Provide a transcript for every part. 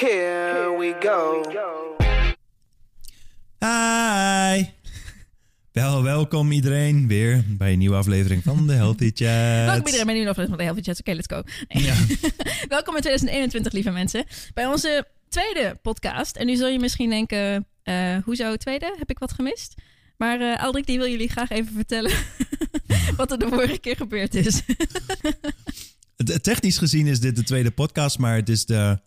here we go. Hi! Wel, welkom iedereen weer bij een nieuwe aflevering van de Healthy Chat. Welkom iedereen bij een nieuwe aflevering van de Healthy Chats. Oké, let's go. Nee. Ja. Welkom in 2021, lieve mensen. Bij onze tweede podcast. En nu zul je misschien denken, eh hoezo tweede? Heb ik wat gemist? Maar eh Aldrik, die wil jullie graag even vertellen wat er de vorige keer gebeurd is. Het- Technisch gezien is dit de tweede podcast, maar het is de,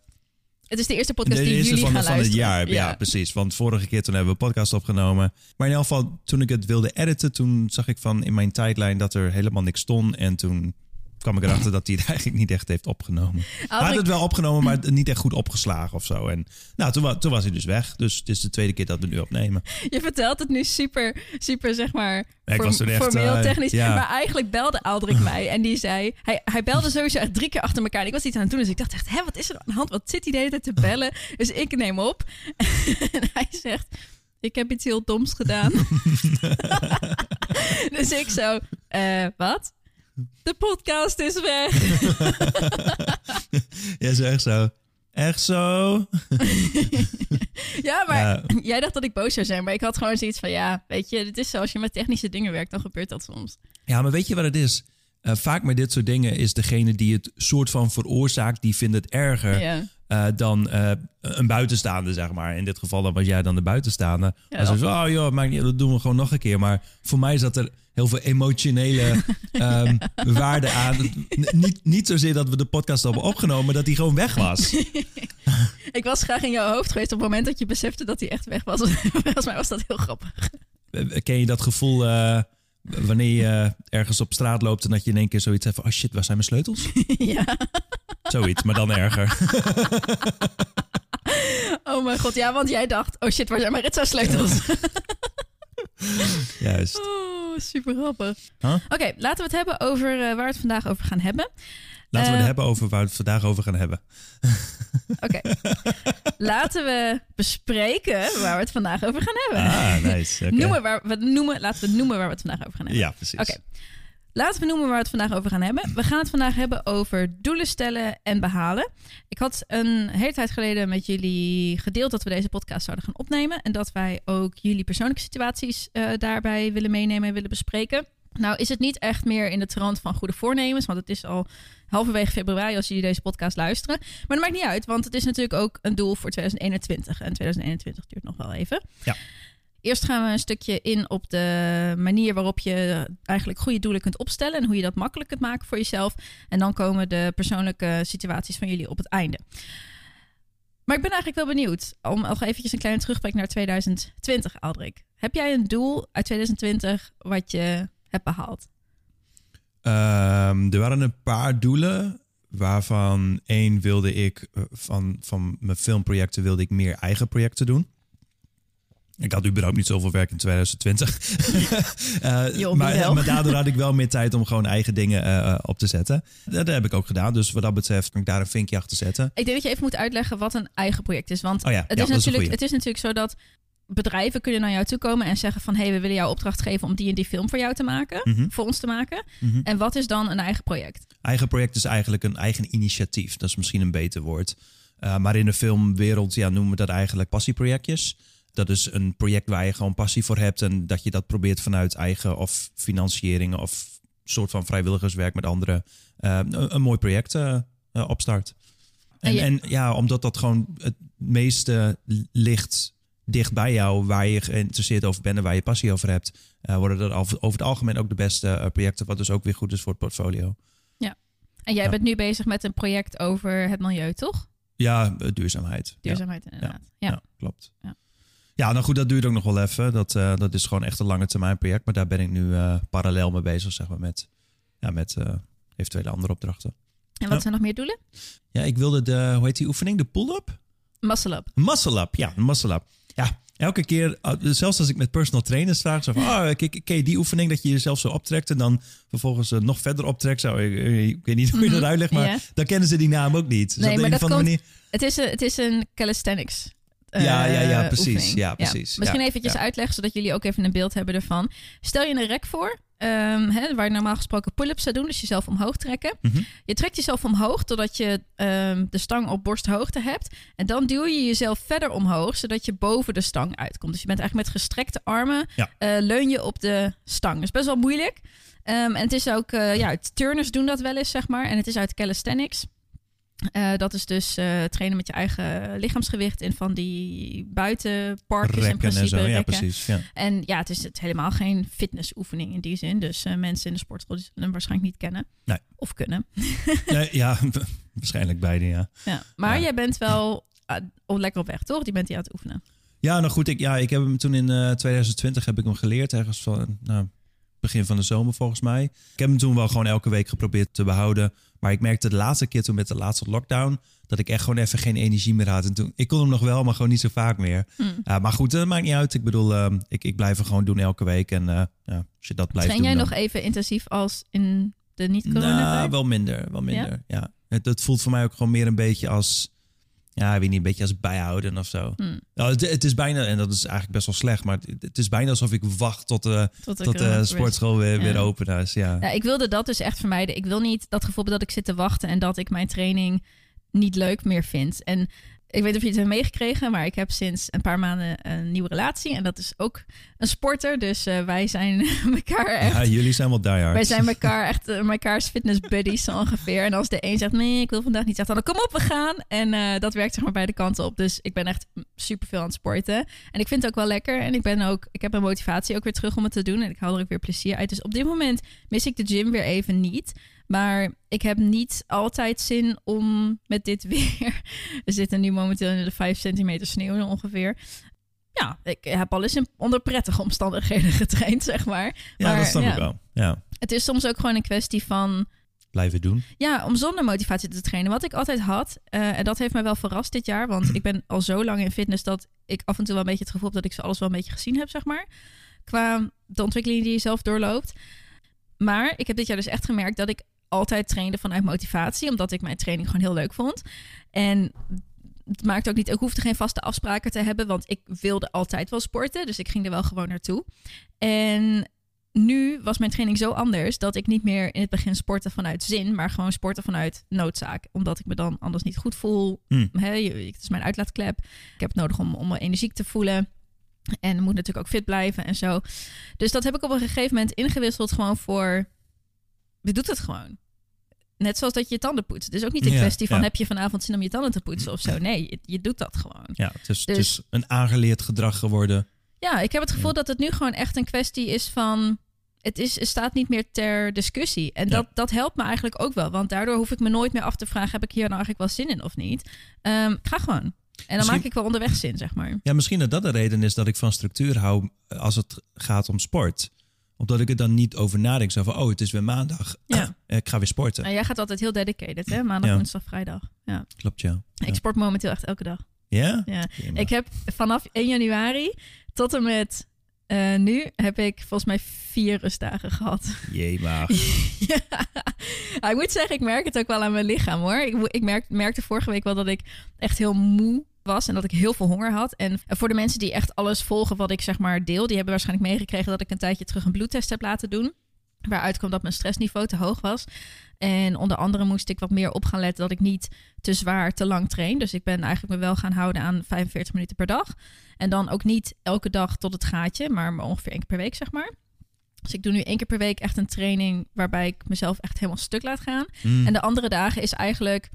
het is de eerste de podcast die jullie van, gaan van het luisteren. jaar. Ja. precies. Want vorige keer toen hebben we een podcast opgenomen. Maar in elk geval, toen ik het wilde editen, toen zag ik van in mijn tijdlijn dat er helemaal niks stond. En toen kwam ik erachter dat hij het eigenlijk niet echt heeft opgenomen. Hij had het wel opgenomen, maar niet echt goed opgeslagen of zo. En nou, toen, wa- toen was hij dus weg. Dus het is de tweede keer dat we nu opnemen. Je vertelt het nu super, super zeg maar, ik was toen echt, formeel eh, technisch. ja. Maar eigenlijk belde Aldrik mij en die zei... Hij, hij belde sowieso echt drie keer achter elkaar. En ik was iets aan het doen, dus ik dacht echt... Hé, wat is er aan de hand? Wat zit hij de hele tijd te bellen? Dus ik neem op. en hij zegt... Ik heb iets heel doms gedaan. dus ik zo... eh, wat? De podcast is weg. Ja, zo echt zo. Echt zo? ja, maar Ja. jij dacht dat ik boos zou zijn. Maar ik had gewoon zoiets van... Ja, weet je, het is zo. Als je met technische dingen werkt, dan gebeurt dat soms. Ja, maar weet je wat het is? Eh, vaak met dit soort dingen is degene die het soort van veroorzaakt, die vindt het erger Ja. eh, dan eh, een buitenstaande, zeg maar. In dit geval dan was jij dan de buitenstaande. Ja. Als oh joh, maakt niet, dat doen we gewoon nog een keer. Maar voor mij zat er heel veel emotionele ehm, waarde aan. Niet, niet zozeer dat we de podcast hebben opgenomen, maar dat die gewoon weg was. Ik was graag in jouw hoofd geweest op het moment dat je besefte dat hij echt weg was. Volgens mij was dat heel grappig. Ken je dat gevoel wanneer je eh, ergens op straat loopt en dat je in één keer zoiets hebt van, oh shit, waar zijn mijn sleutels? ja. Zoiets, maar dan erger. Oh mijn god, ja, want jij dacht, oh shit, waar zijn mijn ritza-sleutels? Juist. oh, super grappig. Huh? Oké, laten we het hebben over eh, waar we het vandaag over gaan hebben. Laten we Eh, het hebben over waar we het vandaag over gaan hebben. Oké, laten we bespreken waar we het vandaag over gaan hebben. Ah, nice. Oké. Noemen waar, we noemen, laten we noemen waar we het vandaag over gaan hebben. Ja, precies. Oké. Laten we noemen waar we het vandaag over gaan hebben. We gaan het vandaag hebben over doelen stellen en behalen. Ik had een hele tijd geleden met jullie gedeeld dat we deze podcast zouden gaan opnemen. En dat wij ook jullie persoonlijke situaties eh, daarbij willen meenemen en willen bespreken. Nou is het niet echt meer in de trant van goede voornemens, want het is al halverwege februari als jullie deze podcast luisteren. Maar dat maakt niet uit, want het is natuurlijk ook een doel voor 2021. En 2021 duurt nog wel even. Ja. Eerst gaan we een stukje in op de manier waarop je eigenlijk goede doelen kunt opstellen en hoe je dat makkelijk kunt maken voor jezelf. En dan komen de persoonlijke situaties van jullie op het einde. Maar ik ben eigenlijk wel benieuwd om nog eventjes een kleine terugblik naar 2020, Aldrik. Heb jij een doel uit 2020 wat je hebt behaald? Ehm, er waren een paar doelen. Waarvan één wilde ik eh, van, van mijn filmprojecten wilde ik meer eigen projecten doen. Ik had überhaupt niet zoveel werk in 2020. Eh, Joh, maar, daardoor had ik wel meer tijd om gewoon eigen dingen eh, eh, op te zetten. Dat heb ik ook gedaan. Dus wat dat betreft kan ik daar een vinkje achter zetten. Ik denk dat je even moet uitleggen wat een eigen project is. Want Oh ja, het, ja, is natuurlijk, het is natuurlijk zo dat bedrijven kunnen naar jou toe komen en zeggen van... hé, hey, we willen jou opdracht geven om die en die film voor jou te maken. Mhm. Voor ons te maken. Mhm. En wat is dan een eigen project? Eigen project is eigenlijk een eigen initiatief. Dat is misschien een beter woord. Uh, maar in de filmwereld ja, noemen we dat eigenlijk passieprojectjes. Dat is een project waar je gewoon passie voor hebt en dat je dat probeert vanuit eigen of financieringen of soort van vrijwilligerswerk met anderen uh, een, een, mooi project uh, opstart. En, En je- en ja, omdat dat gewoon het meeste ligt dicht bij jou, waar je geïnteresseerd over bent en waar je passie over hebt, uh, worden dat over, het algemeen ook de beste uh, projecten, wat dus ook weer goed is voor het portfolio. En jij Ja. bent nu bezig met een project over het milieu, toch? Ja, uh, duurzaamheid. Ja. Duurzaamheid inderdaad. Ja. Ja, klopt. Ja. Ja. nou goed, dat duurt ook nog wel even. Dat, eh, dat is gewoon echt een lange termijn project. Maar daar ben ik nu eh, parallel mee bezig, zeg maar, met, ja, met eh, eventuele andere opdrachten. En wat Ja. zijn nog meer doelen? Ja, ik wilde de, hoe heet die oefening? De pull-up? Muscle up. Muscle up, ja, een muscle up. Ja, elke keer, uh, zelfs als ik met personal trainers vraag, zo van, oh, ken, ken die oefening dat je jezelf zo optrekt en dan vervolgens eh, nog verder optrekt? Zo, ik, ik weet niet hoe je dat Mhm, uitlegt, maar ja. dan kennen ze die naam ook niet. Dus Nee, maar dat komt- manier. Het is een, het is een calisthenics. eh, Ja, ja, ja, precies. oefening. Ja, precies. Misschien Ja, eventjes ja. uitleggen, zodat jullie ook even een beeld hebben ervan. Stel je een rek voor ehm, hè, waar je normaal gesproken pull-ups zou doen, dus jezelf omhoog trekken. Mhm. Je trekt jezelf omhoog totdat je ehm, de stang op borsthoogte hebt. En dan duw je jezelf verder omhoog, zodat je boven de stang uitkomt. Dus je bent eigenlijk met gestrekte armen, Ja. eh, leun je op de stang. Dat is best wel moeilijk. Ehm, en het is ook, eh, ja, turners doen dat wel eens, zeg maar. En het is uit calisthenics. Eh, dat is dus eh, trainen met je eigen lichaamsgewicht in van die buitenparkjes in principe. en zo. Ja, precies. Ja. En ja, het is het helemaal geen fitnessoefening in die zin. Dus eh, mensen in de sportschool die zullen hem waarschijnlijk niet kennen. Nee. Of kunnen. Nee, ja, waarschijnlijk beide, ja. Ja. Maar Ja. jij bent wel uh, lekker op weg, toch? Die bent hij aan het oefenen. Ja, nou goed, ik, ja, ik heb hem toen in eh 2020 heb ik hem geleerd, ergens van nou, begin van de zomer volgens mij. Ik heb hem toen wel gewoon elke week geprobeerd te behouden. Maar ik merkte de laatste keer toen met de laatste lockdown dat ik echt gewoon even geen energie meer had. En toen, ik kon hem nog wel, maar gewoon niet zo vaak meer. Hm. Ja, maar goed, dat maakt niet uit. Ik bedoel, eh, ik, ik blijf er gewoon doen elke week. En eh, ja, als je dat blijft Train doen, jij nog even intensief als in de niet-corona Nou, wel minder, wel minder. Ja. Het, het voelt voor mij ook gewoon meer een beetje als, ja, weet niet, een beetje als bijhouden of zo. Hm. Nou, het, het is bijna, en dat is eigenlijk best wel slecht, maar het, het is bijna alsof ik wacht tot de, Tot de tot de sportschool weer, Ja. weer open is. Ja. Ja, ik wilde dat dus echt vermijden. Ik wil niet dat gevoel dat ik zit te wachten en dat ik mijn training niet leuk meer vind. En ik weet niet of je het hebt meegekregen, maar ik heb sinds een paar maanden een nieuwe relatie. En dat is ook een sporter. Dus eh, wij zijn elkaar echt Ja, jullie zijn wel diehard. Wij zijn elkaar echt mekaars fitness buddies zo ongeveer. En als de een zegt, nee, ik wil vandaag niet, zegt dan kom op, we gaan. En eh, dat werkt zeg maar beide kanten op. Dus ik ben echt super veel aan het sporten. En ik vind het ook wel lekker. En ik ben ook, ik heb mijn motivatie ook weer terug om het te doen. En ik haal er ook weer plezier uit. Dus op dit moment mis ik de gym weer even niet. Maar ik heb niet altijd zin om met dit weer. We zitten nu momenteel in de 5 centimeter sneeuw ongeveer. Ja, ik heb al eens in, onder prettige omstandigheden getraind, zeg maar. ja, maar, dat snap ja. ik wel. Ja, Het is soms ook gewoon een kwestie van blijven doen. ja, om zonder motivatie te trainen. Wat ik altijd had, eh, en dat heeft mij wel verrast dit jaar, want ik ben al zo lang in fitness dat ik af en toe wel een beetje het gevoel heb dat ik ze alles wel een beetje gezien heb, zeg maar. Qua de ontwikkeling die je zelf doorloopt. Maar ik heb dit jaar dus echt gemerkt dat ik altijd trainde vanuit motivatie, omdat ik mijn training gewoon heel leuk vond. En het maakt ook niet, ik hoefde geen vaste afspraken te hebben, want ik wilde altijd wel sporten, dus ik ging er wel gewoon naartoe. En nu was mijn training zo anders dat ik niet meer in het begin sportte vanuit zin, maar gewoon sporten vanuit noodzaak. Omdat ik me dan anders niet goed voel. Hm. Hè, je- het is mijn uitlaatklep. Ik heb het nodig om, om me energiek te voelen. En moet natuurlijk ook fit blijven en zo. Dus dat heb ik op een gegeven moment ingewisseld gewoon voor... Je doet het gewoon. Net zoals dat je je tanden poetst. Het is ook niet een Ja, kwestie van ja. heb je vanavond zin om je tanden te poetsen of zo. Nee, je, je doet dat gewoon. Ja, het is, het Dus- is een aangeleerd gedrag geworden. Ja, ik heb het gevoel Ja. dat het nu gewoon echt een kwestie is van. Het, is, het staat niet meer ter discussie. En Ja. dat, dat helpt me eigenlijk ook wel. Want daardoor hoef ik me nooit meer af te vragen: heb ik hier nou eigenlijk wel zin in of niet? Ik ga gewoon. En dan Misschien- maak ik wel onderweg zin, zeg maar. Ja, misschien dat dat de reden is dat ik van structuur hou eh, als het gaat om sport. Omdat ik er dan niet over nadenk. Zo van, oh, het is weer maandag. Ja. ik ga weer sporten. Nou, jij gaat altijd heel dedicated, hè? Maandag, Ja. woensdag, vrijdag. Ja. Klopt, ja. Ja? Ik sport momenteel echt elke dag. Ja? Ja. Prima. Ik heb vanaf 1 januari tot en met eh, nu heb ik volgens mij vier rustdagen gehad. Jee, maar. ja. Ik moet zeggen, ik merk het ook wel aan mijn lichaam hoor. Ik, ik merk, merkte vorige week wel dat ik echt heel moe was en dat ik heel veel honger had. En voor de mensen die echt alles volgen wat ik zeg maar deel, die hebben waarschijnlijk meegekregen dat ik een tijdje terug een bloedtest heb laten doen. Waaruit kwam dat mijn stressniveau te hoog was. En onder andere moest ik wat meer op gaan letten dat ik niet te zwaar, te lang train. Dus ik ben eigenlijk me wel gaan houden aan 45 minuten per dag. En dan ook niet elke dag tot het gaatje, maar maar ongeveer één keer per week, zeg maar. Dus ik doe nu één keer per week echt een training waarbij ik mezelf echt helemaal stuk laat gaan. Mm. En de andere dagen is eigenlijk,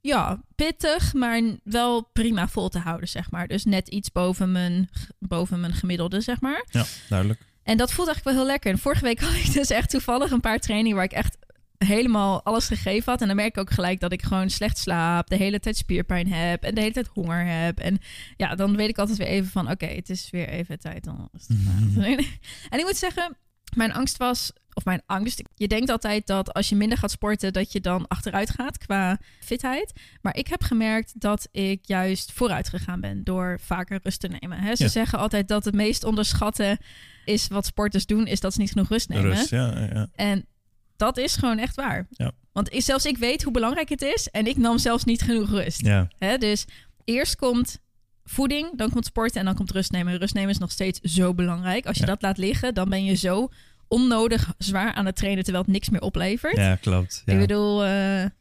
ja, pittig, maar wel prima vol te houden, zeg maar. Dus net iets boven mijn, boven mijn gemiddelde, zeg maar. Ja, duidelijk. En dat voelt eigenlijk wel heel lekker. En vorige week had ik dus echt toevallig een paar trainingen waar ik echt helemaal alles gegeven had. En dan merk ik ook gelijk dat ik gewoon slecht slaap, de hele tijd spierpijn heb en de hele tijd honger heb. En ja, dan weet ik altijd weer even van, oké, het is weer even tijd om doen. En ik moet zeggen, mijn angst was, of mijn angst, je denkt altijd dat als je minder gaat sporten, dat je dan achteruit gaat qua fitheid. Maar ik heb gemerkt dat ik juist vooruit gegaan ben door vaker rust te nemen. Ze Ja. zeggen altijd dat het meest onderschatten is wat sporters doen, is dat ze niet genoeg rust nemen. Rust, ja, ja. En dat is gewoon echt waar. Ja. Want ik- zelfs ik weet hoe belangrijk het is en ik nam zelfs niet genoeg rust. Ja, Hè? Dus eerst komt voeding, dan komt sporten en dan komt rust nemen. Rust nemen is nog steeds zo belangrijk. Als je dat laat liggen, dan ben je zo onnodig zwaar aan het trainen terwijl het niks meer oplevert. Ja, klopt. Ja. Ik bedoel, eh,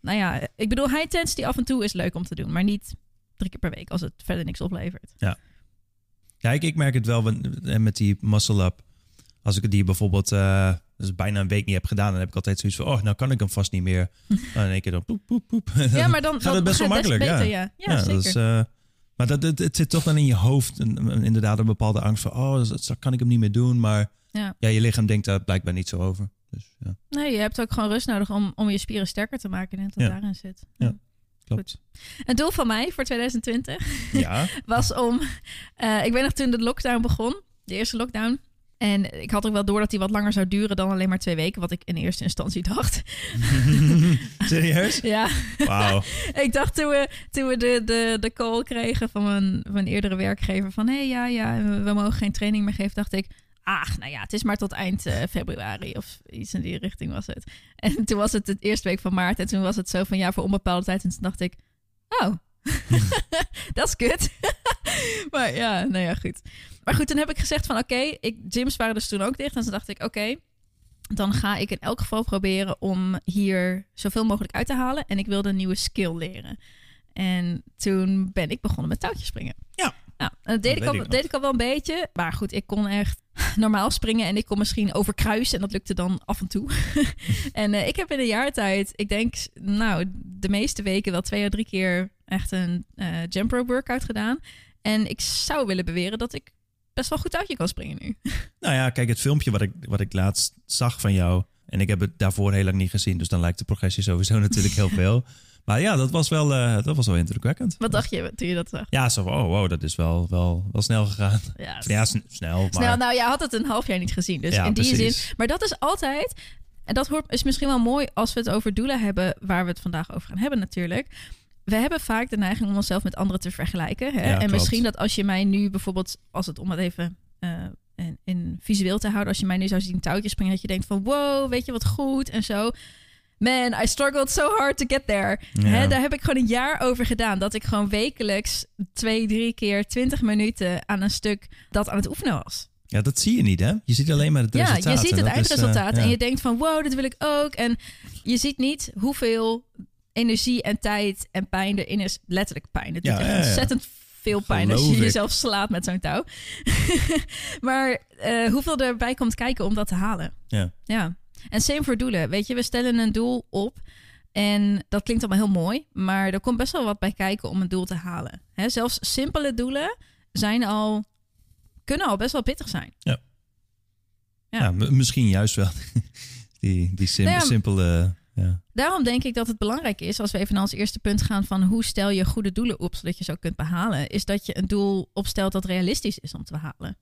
nou ja, ik bedoel, high intensity af en toe is leuk om te doen, maar niet drie keer per week als het verder niks oplevert. Ja, ik, ik merk het wel eh, met die muscle up. Als ik die bijvoorbeeld dus bijna een week niet heb gedaan, dan heb ik altijd zoiets van, oh, nou kan ik hem vast niet meer. En in één keer dan poep, poep, poep. Ja, maar dan gaat het best wel makkelijk. beter, ja, ja. Ja, zeker. maar dat, het, het zit toch dan in je hoofd, een- inderdaad, een bepaalde angst van, oh, dat, dat kan ik hem niet meer doen. Maar Ja. ja, je lichaam denkt daar blijkbaar niet zo over. Dus ja, Nee, je hebt ook gewoon rust nodig om, om je spieren sterker te maken. En dat Ja. daarin zit. Ja. klopt. Een doel van mij voor 2020 Ja, was om... eh, ik weet nog toen de lockdown begon, de eerste lockdown. En ik had ook wel door dat die wat langer zou duren dan alleen maar twee weken. Wat ik in eerste instantie dacht. serieus? ja, Wauw. ik dacht toen we, toen we de, de, de call kregen van mijn, van mijn eerdere werkgever... van hé, hey, ja, ja, we mogen geen training meer geven. dacht ik, ach, nou ja, het is maar tot eind eh, februari of iets in die richting was het. En toen was het de eerste week van maart. En toen was het zo van ja, voor onbepaalde tijd. En toen dacht ik, oh, dat is kut. maar ja, nou ja, goed. Maar goed, toen heb ik gezegd van oké, gyms waren dus toen ook dicht. En toen dacht ik, oké, dan ga ik in elk geval proberen om hier zoveel mogelijk uit te halen. En ik wilde een nieuwe skill leren. En toen ben ik begonnen met touwtjes springen. Ja. Nou, en dat deed, Dat ik al, ik deed ik al wel een beetje. Maar goed, ik kon echt normaal springen en ik kon misschien overkruisen. En dat lukte dan af en toe. en eh, ik heb in een jaar tijd, ik denk, nou, de meeste weken wel twee of drie keer echt een eh jump rope workout gedaan. En ik zou willen beweren dat ik best wel goed touwtje kan springen nu. Nou ja, kijk, het filmpje wat ik, wat ik laatst zag van jou. En ik heb het daarvoor heel lang niet gezien. Dus dan lijkt de progressie sowieso natuurlijk heel veel. Maar ja, dat was wel, eh, dat was wel indrukwekkend. Wat dacht je toen je dat zag? Ja, zo van, oh wow, dat is wel, wel, wel snel gegaan. Ja, Ja, sn- snel, maar... Snel, nou, jij had het een half jaar niet gezien. Dus Ja, in die precies. zin. Maar dat is altijd. En dat hoort, is misschien wel mooi als we het over doelen hebben, waar we het vandaag over gaan hebben, natuurlijk. We hebben vaak de neiging om onszelf met anderen te vergelijken. Hè? Ja, en klopt. misschien dat als je mij nu bijvoorbeeld, als het om het even eh, in, in visueel te houden, als je mij nu zou zien touwtjes springen, dat je denkt van wow, weet je wat goed en zo. Man, I struggled so hard to get there. Ja. Hè, daar heb ik gewoon een jaar over gedaan. Dat ik gewoon wekelijks twee, drie keer twintig minuten aan een stuk dat aan het oefenen was. Ja, dat zie je niet, hè? Je ziet alleen maar het Ja, resultaat. je ziet en het dat is, eh, eindresultaat en ja. je denkt van wow, dit wil ik ook. En je ziet niet hoeveel energie en tijd en pijn erin is. Letterlijk pijn. Het doet Ja, echt ja, ja. ontzettend veel pijn als je ik. jezelf slaat met zo'n touw. maar eh, hoeveel erbij komt kijken om dat te halen. Ja. Ja. En same voor doelen. Weet je, we stellen een doel op. En dat klinkt allemaal heel mooi. Maar er komt best wel wat bij kijken om een doel te halen. Hè, zelfs simpele doelen zijn al, kunnen al best wel pittig zijn. Ja. Ja, misschien juist wel. die die sim- Nou ja, simpele... Ja. Daarom denk ik dat het belangrijk is, als we even naar ons eerste punt gaan van hoe stel je goede doelen op zodat je ze ook kunt behalen, is dat je een doel opstelt dat realistisch is om te behalen.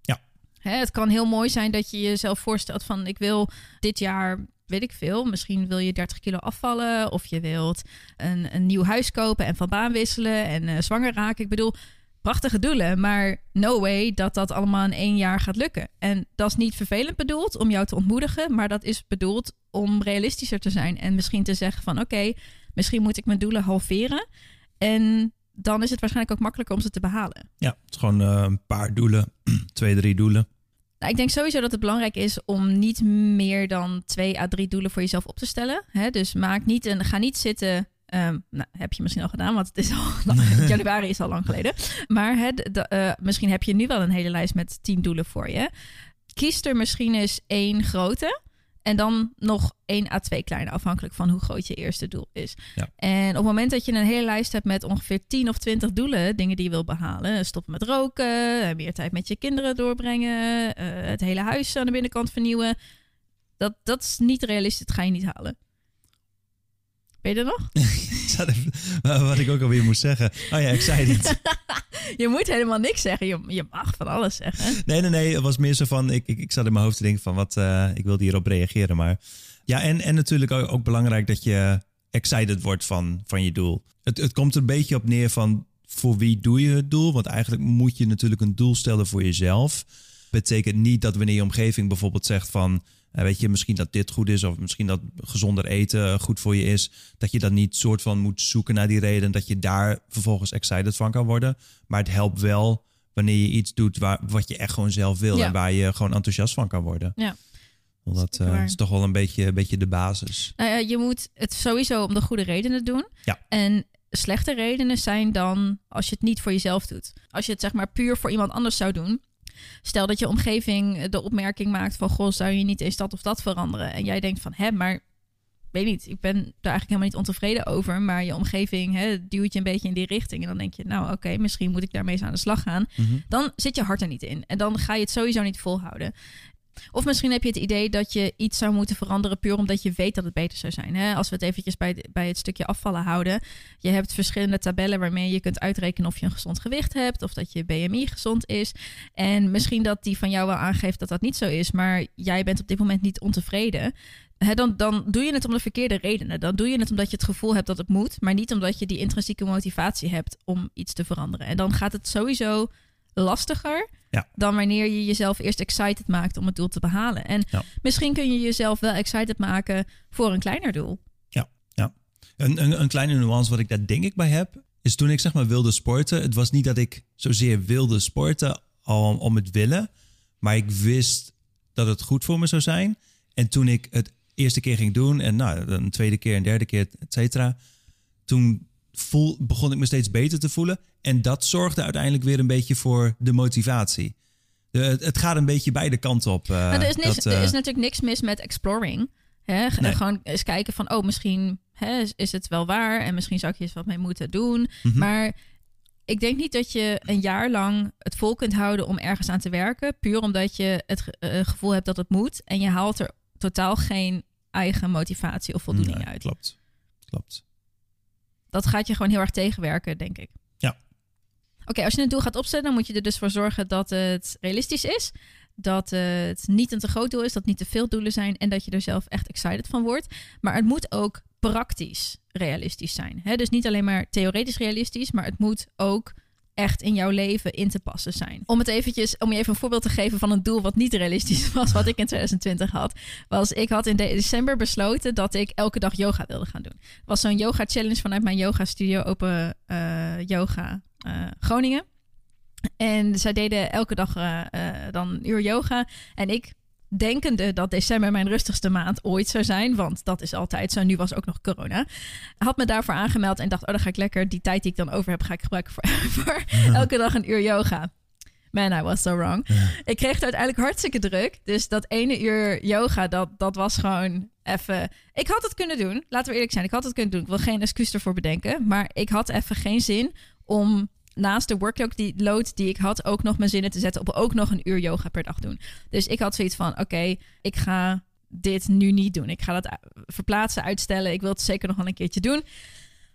Ja. Hè, het kan heel mooi zijn dat je jezelf voorstelt van ik wil dit jaar, weet ik veel, misschien wil je 30 kilo afvallen of je wilt een, een nieuw huis kopen en van baan wisselen en eh, zwanger raken. Ik bedoel, prachtige doelen, maar no way dat dat allemaal in één jaar gaat lukken. En dat is niet vervelend bedoeld om jou te ontmoedigen, maar dat is bedoeld om realistischer te zijn en misschien te zeggen van oké, misschien moet ik mijn doelen halveren en dan is het waarschijnlijk ook makkelijker om ze te behalen. ja, het is gewoon eh, een paar doelen. Twee, drie doelen. Nou, ik denk sowieso dat het belangrijk is om niet meer dan twee à drie doelen voor jezelf op te stellen. Hè? Dus maak niet een, ga niet zitten. Ehm, nou, heb je misschien al gedaan, want het is al januari is al lang geleden. Maar de- eh, misschien heb je nu wel een hele lijst met tien doelen voor je. Kies er misschien eens één grote. En dan nog één à twee kleine, afhankelijk van hoe groot je eerste doel is. Ja. En op het moment dat je een hele lijst hebt met ongeveer 10 of 20 doelen, dingen die je wil behalen, stoppen met roken, eh, meer tijd met je kinderen doorbrengen, eh, het hele huis aan de binnenkant vernieuwen, dat, dat is niet realistisch, dat ga je niet halen. Ben je er nog? Wat ik ook alweer moest zeggen. Oh ja, ik zei dit. Je moet helemaal niks zeggen. Je, je mag van alles zeggen. Nee, nee, nee. Het was meer zo van... Ik, ik, ik zat in mijn hoofd te denken van wat... eh, ik wilde hierop reageren, maar... Ja, en, en natuurlijk ook, ook belangrijk dat je excited wordt van, van je doel. Het, het komt er een beetje op neer van... Voor wie doe je het doel? Want eigenlijk moet je natuurlijk een doel stellen voor jezelf. Betekent niet dat wanneer je omgeving bijvoorbeeld zegt van... weet je, misschien dat dit goed is of misschien dat gezonder eten eh, goed voor je is. Dat je dan niet soort van moet zoeken naar die reden. Dat je daar vervolgens excited van kan worden. Maar het helpt wel wanneer je iets doet waar, wat je echt gewoon zelf wil. Ja. En waar je gewoon enthousiast van kan worden. Ja. Want dat eh, is toch wel een beetje, een beetje de basis. Nou ja, je moet het sowieso om de goede redenen doen. Ja. En slechte redenen zijn dan als je het niet voor jezelf doet. Als je het zeg maar puur voor iemand anders zou doen. Stel dat je omgeving de opmerking maakt van... goh, zou je niet eens dat of dat veranderen? En jij denkt van, hè, maar weet niet, ik ben daar eigenlijk helemaal niet ontevreden over. Maar je omgeving hè, duwt je een beetje in die richting. En dan denk je, nou oké, misschien moet ik daarmee eens aan de slag gaan. Mhm. Dan zit je hart er niet in. En dan ga je het sowieso niet volhouden. Of misschien heb je het idee dat je iets zou moeten veranderen puur omdat je weet dat het beter zou zijn. Hè? Als we het eventjes bij, de- bij het stukje afvallen houden. Je hebt verschillende tabellen waarmee je kunt uitrekenen of je een gezond gewicht hebt. Of dat je BMI gezond is. En misschien dat die van jou wel aangeeft dat dat niet zo is. Maar jij bent op dit moment niet ontevreden. Dan, dan doe je het om de verkeerde redenen. Dan doe je het omdat je het gevoel hebt dat het moet. Maar niet omdat je die intrinsieke motivatie hebt om iets te veranderen. En dan gaat het sowieso lastiger Ja. dan wanneer je jezelf eerst excited maakt om het doel te behalen. En Ja. misschien kun je jezelf wel excited maken voor een kleiner doel. Een, een, een kleine nuance wat ik daar denk ik bij heb, is toen ik zeg maar wilde sporten. Het was niet dat ik zozeer wilde sporten al om het willen, maar ik wist dat het goed voor me zou zijn. En toen ik het eerste keer ging doen en nou, een tweede keer, een derde keer, et cetera, toen voel, begon ik me steeds beter te voelen. En dat zorgde uiteindelijk weer een beetje voor de motivatie. De, het, gaat een beetje beide kanten op. eh, Nou, er, is niks, dat, er eh, is natuurlijk niks mis met exploring. Hè? G- Nee. Gewoon eens kijken van, oh, misschien hè, is- is het wel waar en misschien zou ik hier eens wat mee moeten doen. mhm. Maar ik denk niet dat je een jaar lang het vol kunt houden om ergens aan te werken, puur omdat je het ge- eh, gevoel hebt dat het moet en je haalt er totaal geen eigen motivatie of voldoening Nee, uit. Klopt. Klopt. Dat gaat je gewoon heel erg tegenwerken, denk ik. Ja. Oké, als je een doel gaat opzetten, dan moet je er dus voor zorgen dat het realistisch is. Dat het niet een te groot doel is, dat niet te veel doelen zijn en dat je er zelf echt excited van wordt. Maar het moet ook praktisch realistisch zijn. Hè? Dus niet alleen maar theoretisch realistisch, maar het moet ook echt in jouw leven in te passen zijn. Om het eventjes, om je even een voorbeeld te geven van een doel wat niet realistisch was, wat ik in 2020 had, was ik had in de- december besloten dat ik elke dag yoga wilde gaan doen. Was zo'n yoga challenge vanuit mijn yoga studio Open eh, Yoga eh, Groningen. En zij deden elke dag eh, dan een uur yoga. En ik, denkende dat december mijn rustigste maand ooit zou zijn, want dat is altijd zo. Nu was ook nog corona. Had me daarvoor aangemeld en dacht, oh, dan ga ik lekker die tijd die ik dan over heb, ga ik gebruiken voor, voor elke dag een uur yoga. Man, I was so wrong. Ik kreeg het uiteindelijk hartstikke druk. Dus dat ene uur yoga, dat, dat was gewoon even... Ik had het kunnen doen. Laten we eerlijk zijn. Ik had het kunnen doen. Ik wil geen excuus ervoor bedenken. Maar ik had even geen zin om naast de workload die, load die ik had... ook nog mijn zinnen te zetten op ook nog een uur yoga per dag doen. Dus ik had zoiets van, oké, ik ga dit nu niet doen. Ik ga dat u- verplaatsen, uitstellen. Ik wil het zeker nog wel een keertje doen.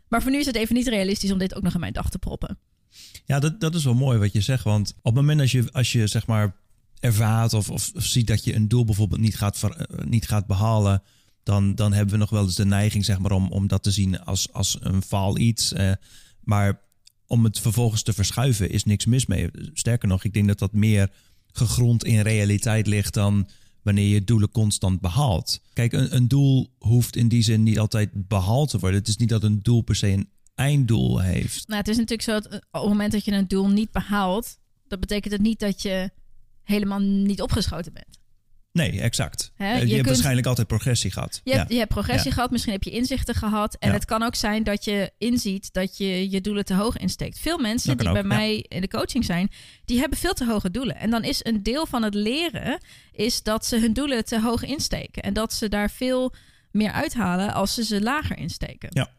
Maar voor nu is het even niet realistisch om dit ook nog in mijn dag te proppen. Ja, dat, dat is wel mooi wat je zegt. Want op het moment als je, als je zeg maar ervaart of, of, ziet dat je een doel bijvoorbeeld niet gaat, eh, niet gaat behalen, dan, dan hebben we nog wel eens de neiging zeg maar, om, om dat te zien als, als een faal iets. eh, maar om het vervolgens te verschuiven is niks mis mee. Sterker nog, ik denk dat dat meer gegrond in realiteit ligt dan wanneer je doelen constant behaalt. Kijk, een, een doel hoeft in die zin niet altijd behaald te worden. Het is niet dat een doel per se een einddoel heeft. Nou, het is natuurlijk zo dat eh, op het moment dat je een doel niet behaalt, dat betekent het niet dat je helemaal niet opgeschoten bent. Nee, exact. Hè, je je, hebt kunt- waarschijnlijk altijd progressie gehad. Je hebt, je hebt progressie Ja. gehad, misschien heb je inzichten gehad. En Ja. het kan ook zijn dat je inziet dat je je doelen te hoog insteekt. Veel mensen die bij mij in de coaching zijn, die hebben veel te hoge doelen. En dan is een deel van het leren is dat ze hun doelen te hoog insteken. En dat ze daar veel meer uithalen als ze ze lager insteken. Ja.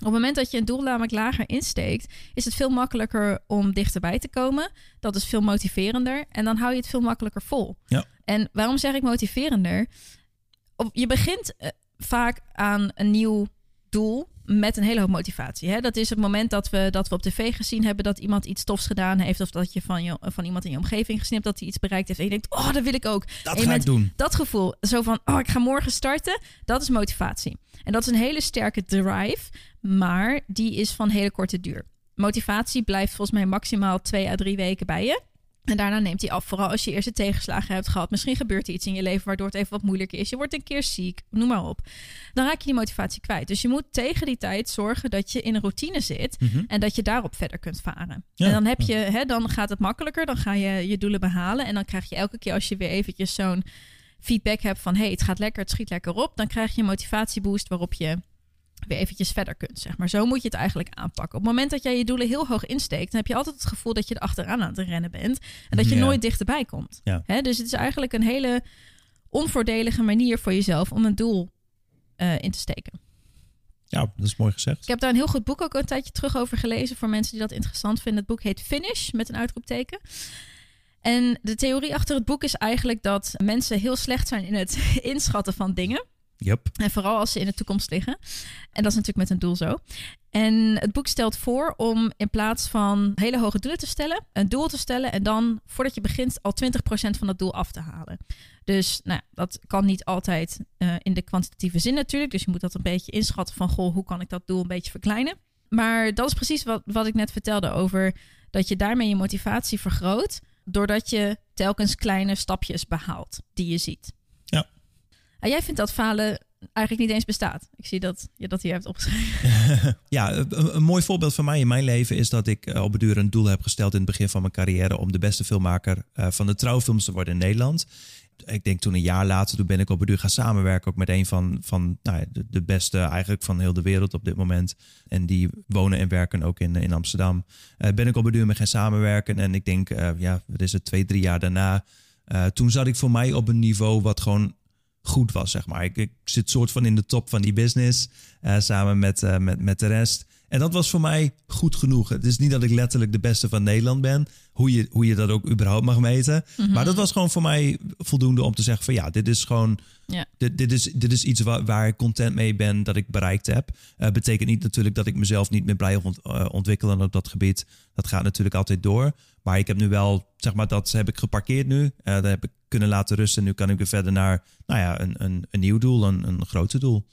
Op het moment dat je een doel namelijk lager insteekt, is het veel makkelijker om dichterbij te komen. Dat is veel motiverender. En dan hou je het veel makkelijker vol. Ja. En waarom zeg ik motiverender? Je begint eh, vaak aan een nieuw doel met een hele hoop motivatie. Hè? Dat is het moment dat we, dat we op tv gezien hebben dat iemand iets tofs gedaan heeft. Of dat je van, je van iemand in je omgeving gezien hebt dat hij iets bereikt heeft. En je denkt, oh, dat wil ik ook. Dat En ga ik doen. Dat gevoel, zo van, oh, ik ga morgen starten. Dat is motivatie. En dat is een hele sterke drive, maar die is van hele korte duur. Motivatie blijft volgens mij maximaal twee à drie weken bij je. En daarna neemt hij af, vooral als je eerste tegenslagen hebt gehad. Misschien gebeurt er iets in je leven waardoor het even wat moeilijker is. Je wordt een keer ziek, noem maar op. Dan raak je die motivatie kwijt. Dus je moet tegen die tijd zorgen dat je in een routine zit Mhm. en dat je daarop verder kunt varen. Ja, en dan, heb je, hè, dan gaat het makkelijker, dan ga je je doelen behalen. En dan krijg je elke keer als je weer eventjes zo'n feedback hebt van hey, het gaat lekker, het schiet lekker op, dan krijg je een motivatieboost waarop je weer eventjes verder kunt, zeg maar. Zo moet je het eigenlijk aanpakken. Op het moment dat jij je doelen heel hoog insteekt, dan heb je altijd het gevoel dat je er achteraan aan het rennen bent en dat je Ja. nooit dichterbij komt. Ja. Hè? Dus het is eigenlijk een hele onvoordelige manier voor jezelf om een doel eh, in te steken. Ja, dat is mooi gezegd. Ik heb daar een heel goed boek ook een tijdje terug over gelezen voor mensen die dat interessant vinden. Het boek heet Finish met een uitroepteken. En de theorie achter het boek is eigenlijk dat mensen heel slecht zijn in het inschatten van dingen. Yep. En vooral als ze in de toekomst liggen. En dat is natuurlijk met een doel zo. En het boek stelt voor om in plaats van hele hoge doelen te stellen, een doel te stellen en dan voordat je begint al 20% van dat doel af te halen. Dus nou, dat kan niet altijd eh, in de kwantitatieve zin natuurlijk. Dus je moet dat een beetje inschatten van goh, hoe kan ik dat doel een beetje verkleinen. Maar dat is precies wat, wat ik net vertelde over dat je daarmee je motivatie vergroot. Doordat je telkens kleine stapjes behaalt die je ziet. Ja. Ah, jij vindt dat falen eigenlijk niet eens bestaat. Ik zie dat je dat hier hebt opgeschreven. Ja, een, een mooi voorbeeld van mij in mijn leven is dat ik op het duur een doel heb gesteld in het begin van mijn carrière om de beste filmmaker eh, van de trouwfilms te worden in Nederland. Ik denk toen een jaar later, toen ben ik op het duur gaan samenwerken ook met een van, van nou, de, de beste eigenlijk van heel de wereld op dit moment. En die wonen en werken ook in, in Amsterdam. Eh, ben ik op het duur mee gaan samenwerken en ik denk, eh, ja, wat is het, twee, drie jaar daarna. toen zat ik voor mij op een niveau wat gewoon goed was, zeg maar. Ik, ik zit soort van in de top van die business, eh, samen met, eh, met, met de rest. En dat was voor mij goed genoeg. Het is niet dat ik letterlijk de beste van Nederland ben, hoe je, hoe je dat ook überhaupt mag meten. Maar dat was gewoon voor mij voldoende om te zeggen van ja, dit is gewoon, Ja. dit, dit, is, dit is iets waar, waar ik content mee ben dat ik bereikt heb. Eh betekent niet natuurlijk dat ik mezelf niet meer blijf ont, eh, ontwikkelen op dat gebied. Dat gaat natuurlijk altijd door. Maar ik heb nu wel, zeg maar, dat heb ik geparkeerd nu. Eh dat heb ik kunnen laten rusten. Nu kan ik weer verder naar, nou ja, een, een, een nieuw doel, een, een groter doel.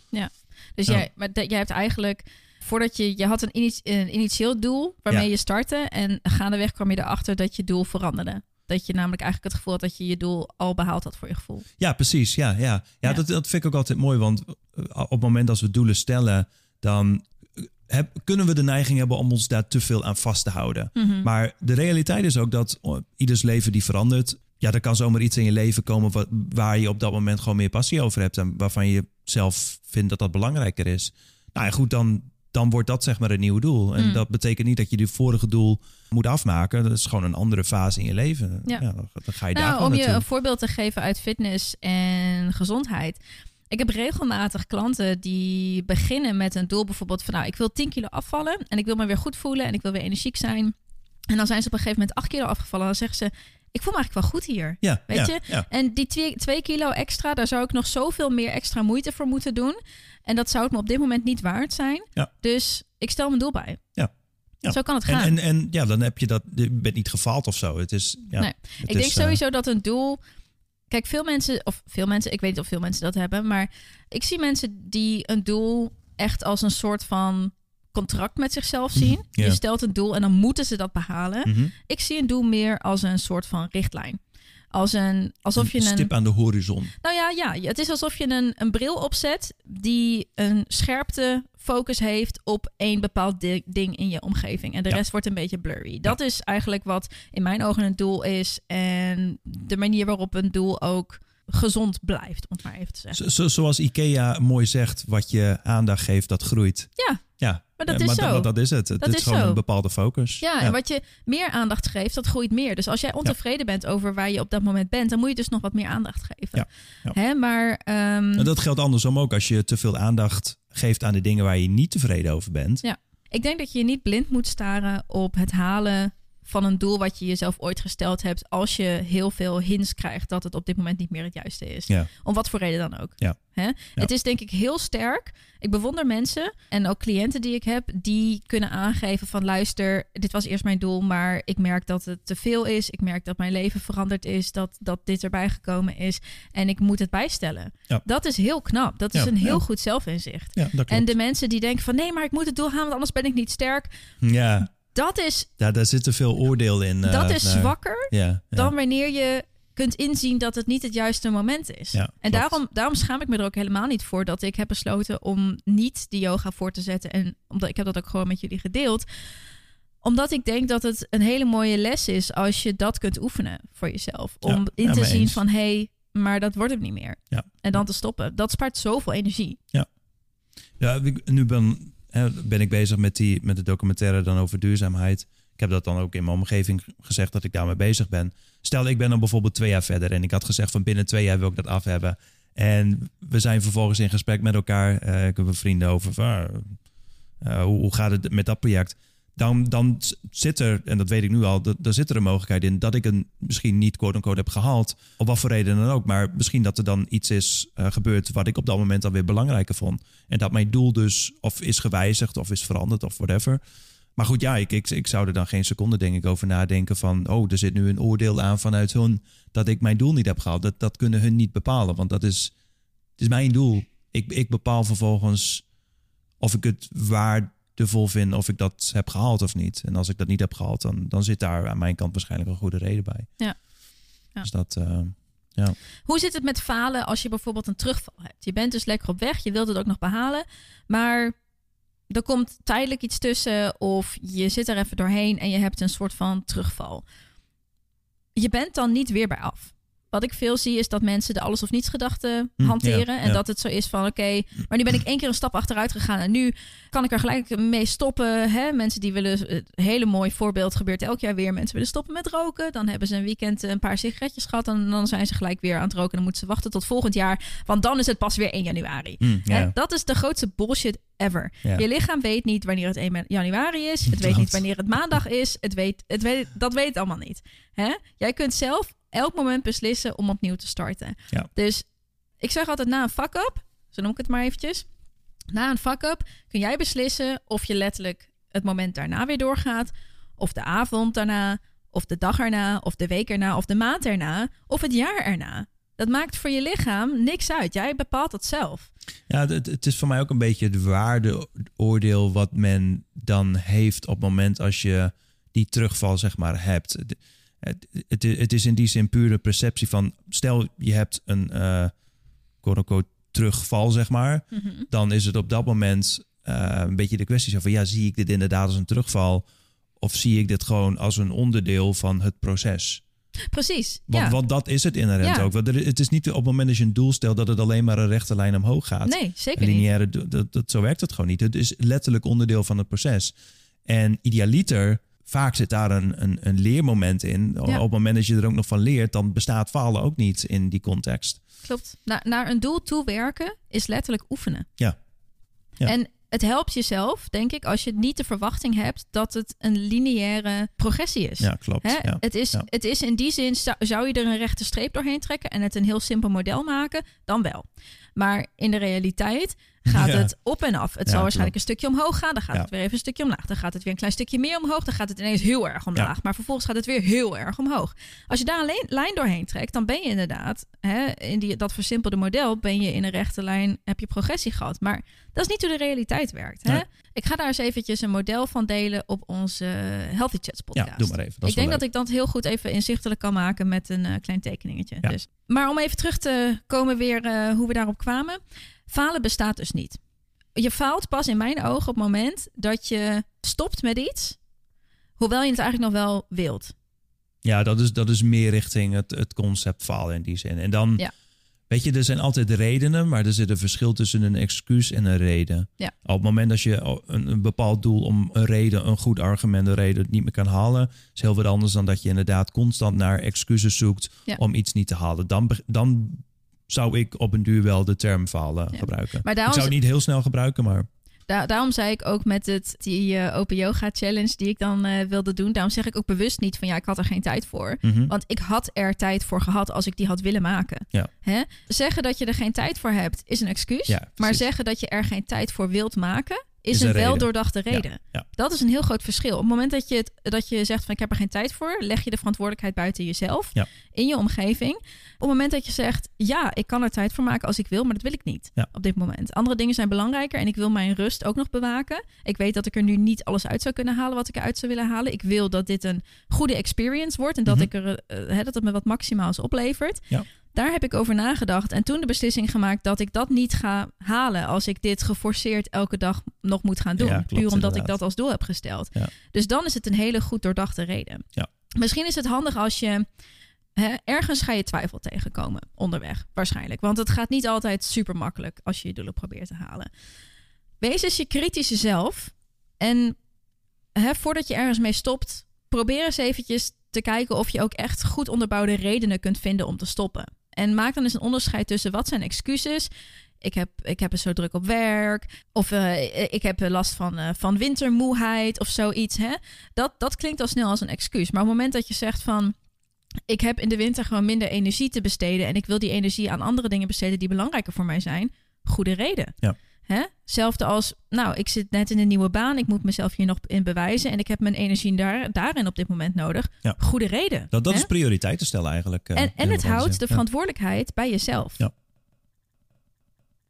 Dus Ja. jij, maar dat- jij hebt eigenlijk, voordat je, je had een, ini- een initieel doel waarmee Ja. je startte. En gaandeweg kwam je erachter dat je doel veranderde. Dat je namelijk eigenlijk het gevoel had dat je je doel al behaald had voor je gevoel. Ja, precies. Ja, ja. ja, Ja. Dat, dat vind ik ook altijd mooi. Want eh, op het moment dat we doelen stellen, dan eh, heb, kunnen we de neiging hebben om ons daar te veel aan vast te houden. Mhm. Maar de realiteit is ook dat oh, ieders leven die verandert. Ja, er kan zomaar iets in je leven komen wat, waar je op dat moment gewoon meer passie over hebt. En waarvan je zelf vindt dat dat belangrijker is. Nou ja, goed, dan, dan wordt dat zeg maar een nieuw doel. En Mm. dat betekent niet dat je die vorige doel moet afmaken. Dat is gewoon een andere fase in je leven. Ja. dan, dan ga je daar Nou, gewoon om je naartoe. een voorbeeld te geven uit fitness en gezondheid. Ik heb regelmatig klanten die beginnen met een doel bijvoorbeeld van... nou, ik wil 10 kilo afvallen en ik wil me weer goed voelen en ik wil weer energiek zijn. En dan zijn ze op een gegeven moment 8 kilo afgevallen. Dan zeggen ze, ik voel me eigenlijk wel goed hier. Ja, Weet ja, je? Ja. En die 2 kilo extra, daar zou ik nog zoveel meer extra moeite voor moeten doen. En dat zou het me op dit moment niet waard zijn. Ja. Dus ik stel mijn doel bij. Ja. Ja. Zo kan het En, gaan. en, en ja, dan heb je dat. Je bent niet gefaald of zo. Het is. Ja, Nee. het Ik is, denk eh, sowieso dat een doel. Kijk, veel mensen, of veel mensen, ik weet niet of veel mensen dat hebben, maar ik zie mensen die een doel echt als een soort van contract met zichzelf zien. Mhm. Je stelt een doel en dan moeten ze dat behalen. mhm. Ik zie een doel meer als een soort van richtlijn. Als een, alsof je een een. stip aan de horizon. Nou ja, ja, het is alsof je een, een bril opzet die een scherpte focus heeft op één bepaald di- ding in je omgeving. En de Ja. rest wordt een beetje blurry. Dat is eigenlijk wat in mijn ogen een doel is. En de manier waarop een doel ook gezond blijft, om het maar even te zeggen. Zo- zoals IKEA mooi zegt, wat je aandacht geeft, dat groeit. Ja, Ja, Maar dat is dat, zo. dat is het. Het Dat is, is gewoon zo. een bepaalde focus. ja, en wat je meer aandacht geeft, dat groeit meer. Dus als jij ontevreden bent over waar je op dat moment bent, dan moet je dus nog wat meer aandacht geven. Hè, maar ehm, En dat geldt andersom ook. Als je te veel aandacht geeft aan de dingen waar je niet tevreden over bent. Ja. Ik denk dat je niet blind moet staren op het halen van een doel wat je jezelf ooit gesteld hebt. Als je heel veel hints krijgt dat het op dit moment niet meer het juiste is. Ja. Om wat voor reden dan ook. Ja. Hè? Het is denk ik heel sterk. Ik bewonder mensen en ook cliënten die ik heb, die kunnen aangeven van luister, dit was eerst mijn doel, maar ik merk dat het te veel is. Ik merk dat mijn leven veranderd is, dat, dat dit erbij gekomen is en ik moet het bijstellen. Ja. Dat is heel knap. Dat is een heel goed zelfinzicht. En de mensen die denken van nee, maar ik moet het doel halen, want anders ben ik niet sterk. ja, Dat is, ja, daar zit te veel oordeel in. eh, dat is naar- zwakker Ja, ja. dan wanneer je kunt inzien dat het niet het juiste moment is. Ja, en daarom, daarom schaam ik me er ook helemaal niet voor dat ik heb besloten om niet die yoga voor te zetten. En omdat ik heb dat ook gewoon met jullie gedeeld. Omdat ik denk dat het een hele mooie les is als je dat kunt oefenen voor jezelf. Om Ja, in ja, te zien eens. van hé, hey, maar dat wordt het niet meer. Ja. En dan te stoppen, dat spaart zoveel energie. Ja, ik- nu ben, ben ik bezig met, die, met de documentaire dan over duurzaamheid. Ik heb dat dan ook in mijn omgeving gezegd dat ik daarmee bezig ben. Stel, ik ben dan bijvoorbeeld twee jaar verder en ik had gezegd van binnen twee jaar wil ik dat af hebben. En we zijn vervolgens in gesprek met elkaar. Eh, ik heb een vrienden over van, ah, eh, hoe, hoe gaat het met dat project? Dan, dan zit er, en dat weet ik nu al, daar zit er een mogelijkheid in dat ik een misschien niet quote-unquote heb gehaald. Op wat voor reden dan ook. Maar misschien dat er dan iets is eh, gebeurd wat ik op dat moment alweer belangrijker vond. En dat mijn doel dus of is gewijzigd of is veranderd of whatever. Maar goed, ja, ik, ik, ik zou er dan geen seconde denk ik over nadenken van... oh, er zit nu een oordeel aan vanuit hun dat ik mijn doel niet heb gehaald. Dat, dat kunnen hun niet bepalen, want dat is, het is mijn doel. Ik, ik bepaal vervolgens of ik het waardevol vind of ik dat heb gehaald of niet. En als ik dat niet heb gehaald, dan, dan zit daar aan mijn kant waarschijnlijk een goede reden bij. Ja. Ja. Dus dat, eh, ja. Hoe zit het met falen als je bijvoorbeeld een terugval hebt? Je bent dus lekker op weg, je wilt het ook nog behalen, maar er komt tijdelijk iets tussen of je zit er even doorheen en je hebt een soort van terugval. Je bent dan niet weer bij af. Wat ik veel zie is dat mensen de alles of niets gedachte Hm, hanteren. ja, en ja. dat het zo is van oké, maar nu ben ik één keer een stap achteruit gegaan en nu kan ik er gelijk mee stoppen. Hè? Mensen die willen, een hele mooi voorbeeld gebeurt elk jaar weer. Mensen willen stoppen met roken. Dan hebben ze een weekend een paar sigaretjes gehad en dan zijn ze gelijk weer aan het roken. Dan moeten ze wachten tot volgend jaar, want dan is het pas weer 1 januari. Hm? Dat is de grootste bullshit ever. Je lichaam weet niet wanneer het 1 januari is. Het weet niet wanneer het maandag is. Het weet, het weet, dat weet het allemaal niet. Hè? Jij kunt zelf elk moment beslissen om opnieuw te starten. Ja. Dus ik zeg altijd na een fuck-up, zo noem ik het maar eventjes. Na een fuck-up kun jij beslissen of je letterlijk het moment daarna weer doorgaat. Of de avond daarna, of de dag erna, of de week erna, of de maand erna, of het jaar erna. Dat maakt voor je lichaam niks uit. Jij bepaalt dat zelf. Ja, het, het is voor mij ook een beetje het waardeoordeel wat men dan heeft op het moment als je die terugval zeg maar hebt. Het, het, is in die zin pure perceptie van, stel je hebt een uh, quote-unquote terugval zeg maar, dan is het op dat moment uh, een beetje de kwestie van, ja, zie ik dit inderdaad als een terugval of zie ik dit gewoon als een onderdeel van het proces? Precies. Want, ja. want dat is het inherent Ja. ook. Want er- het is niet op het moment dat je een doel stelt dat het alleen maar een rechte lijn omhoog gaat. Nee, zeker Een niet. lineaire, do- dat, dat, zo werkt het gewoon niet. Het is letterlijk onderdeel van het proces. En idealiter, vaak zit daar een, een, een leermoment in. Ja. Op het moment dat je er ook nog van leert, dan bestaat falen ook niet in die context. Klopt. Na, naar een doel toe werken is letterlijk oefenen. Ja. Ja. En het helpt jezelf, denk ik, als je niet de verwachting hebt dat het een lineaire progressie is. Ja, klopt. Hè? Ja. Het, is, het is in die zin, zou, zou je er een rechte streep doorheen trekken en het een heel simpel model maken, dan wel. Maar in de realiteit gaat Ja. het op en af. Het Ja, zal waarschijnlijk een stukje omhoog gaan, dan gaat Ja. het weer even een stukje omlaag. Dan gaat het weer een klein stukje meer omhoog, dan gaat het ineens heel erg omlaag. Maar vervolgens gaat het weer heel erg omhoog. Als je daar een le- lijn doorheen trekt, dan ben je inderdaad, hè, in die, dat versimpelde model, ben je in een rechte lijn, heb je progressie gehad. Maar dat is niet hoe de realiteit werkt. Hè? Nee. Ik ga daar eens eventjes een model van delen op onze Healthy Chats podcast. Ja, doe maar even. Ik denk dat ik dat heel goed even inzichtelijk kan maken met een eh, klein tekeningetje. Ja. Dus. Maar om even terug te komen weer eh, hoe we daarop kwamen. Falen bestaat dus niet. Je faalt pas in mijn ogen op het moment dat je stopt met iets, hoewel je het eigenlijk nog wel wilt. Ja, dat is, dat is meer richting het, het concept falen in die zin. En dan, Ja. weet je, er zijn altijd redenen, maar er zit een verschil tussen een excuus en een reden. Ja. Op het moment dat je een, een bepaald doel om een reden, een goed argument, een reden niet meer kan halen, is heel wat anders dan dat je inderdaad constant naar excuses zoekt Ja. om iets niet te halen. Dan, dan zou ik op een duur wel de term falen Ja. gebruiken. Maar ik daarom, zou het niet heel snel gebruiken, maar Da- daarom zei ik ook met het, die eh, Open Yoga Challenge die ik dan eh, wilde doen. Daarom zeg ik ook bewust niet van ja, ik had er geen tijd voor. mhm. Want ik had er tijd voor gehad als ik die had willen maken. Ja. Hè? Zeggen dat je er geen tijd voor hebt is een excuus. Ja, maar zeggen dat je er geen tijd voor wilt maken is, Is een, een reden. wel doordachte reden. ja. Dat is een heel groot verschil. Op het moment dat je, het, dat je zegt van ik heb er geen tijd voor, leg je de verantwoordelijkheid buiten jezelf, Ja. in je omgeving. Op het moment dat je zegt ja, ik kan er tijd voor maken als ik wil, maar dat wil ik niet op dit moment. Andere dingen zijn belangrijker en ik wil mijn rust ook nog bewaken. Ik weet dat ik er nu niet alles uit zou kunnen halen wat ik eruit zou willen halen. Ik wil dat dit een goede experience wordt en dat, Mhm. ik er, hè, dat het me wat maximaals oplevert. Daar heb ik over nagedacht en toen de beslissing gemaakt dat ik dat niet ga halen als ik dit geforceerd elke dag nog moet gaan doen. Ja, klopt, puur omdat ik dat als doel heb gesteld. Ja. Dus dan is het een hele goed doordachte reden. Ja. Misschien is het handig als je ergens ga je twijfel tegenkomen onderweg, waarschijnlijk. Want het gaat niet altijd super makkelijk als je je doelen probeert te halen. Wees eens je kritische zelf. En voordat je ergens mee stopt, probeer eens eventjes te kijken of je ook echt goed onderbouwde redenen kunt vinden om te stoppen. En maak dan eens een onderscheid tussen wat zijn excuses. Ik heb, ik heb zo druk op werk. Of eh, ik heb last van, uh, van wintermoeheid of zoiets. Hè? Dat, dat klinkt al snel als een excuus. Maar op het moment dat je zegt van ik heb in de winter gewoon minder energie te besteden en ik wil die energie aan andere dingen besteden die belangrijker voor mij zijn, goede reden. Ja. Hè? Hetzelfde als, nou, ik zit net in een nieuwe baan, ik moet mezelf hier nog in bewijzen en ik heb mijn energie daar, daarin op dit moment nodig. Ja. Goede reden. Dat, dat hè? is prioriteiten stellen eigenlijk. uh, En, en het houdt de verantwoordelijkheid bij jezelf. Ja.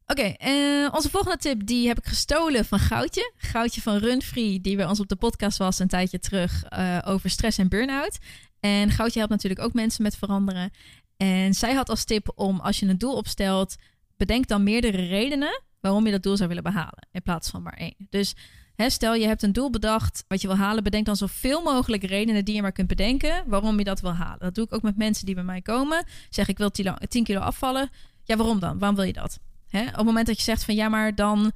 Oké, eh, onze volgende tip die heb ik gestolen van Goudje. Goudje van Runfree, die bij ons op de podcast was een tijdje terug uh, over stress en burn-out. En Goudje helpt natuurlijk ook mensen met veranderen. En zij had als tip om als je een doel opstelt, bedenk dan meerdere redenen waarom je dat doel zou willen behalen. In plaats van maar één. Dus hè, stel je hebt een doel bedacht wat je wil halen, bedenk dan zoveel mogelijk redenen die je maar kunt bedenken waarom je dat wil halen. Dat doe ik ook met mensen die bij mij komen. Zeg ik wil 10 kilo afvallen. Ja, waarom dan? Waarom wil je dat? Hè? Op het moment dat je zegt van ja, maar dan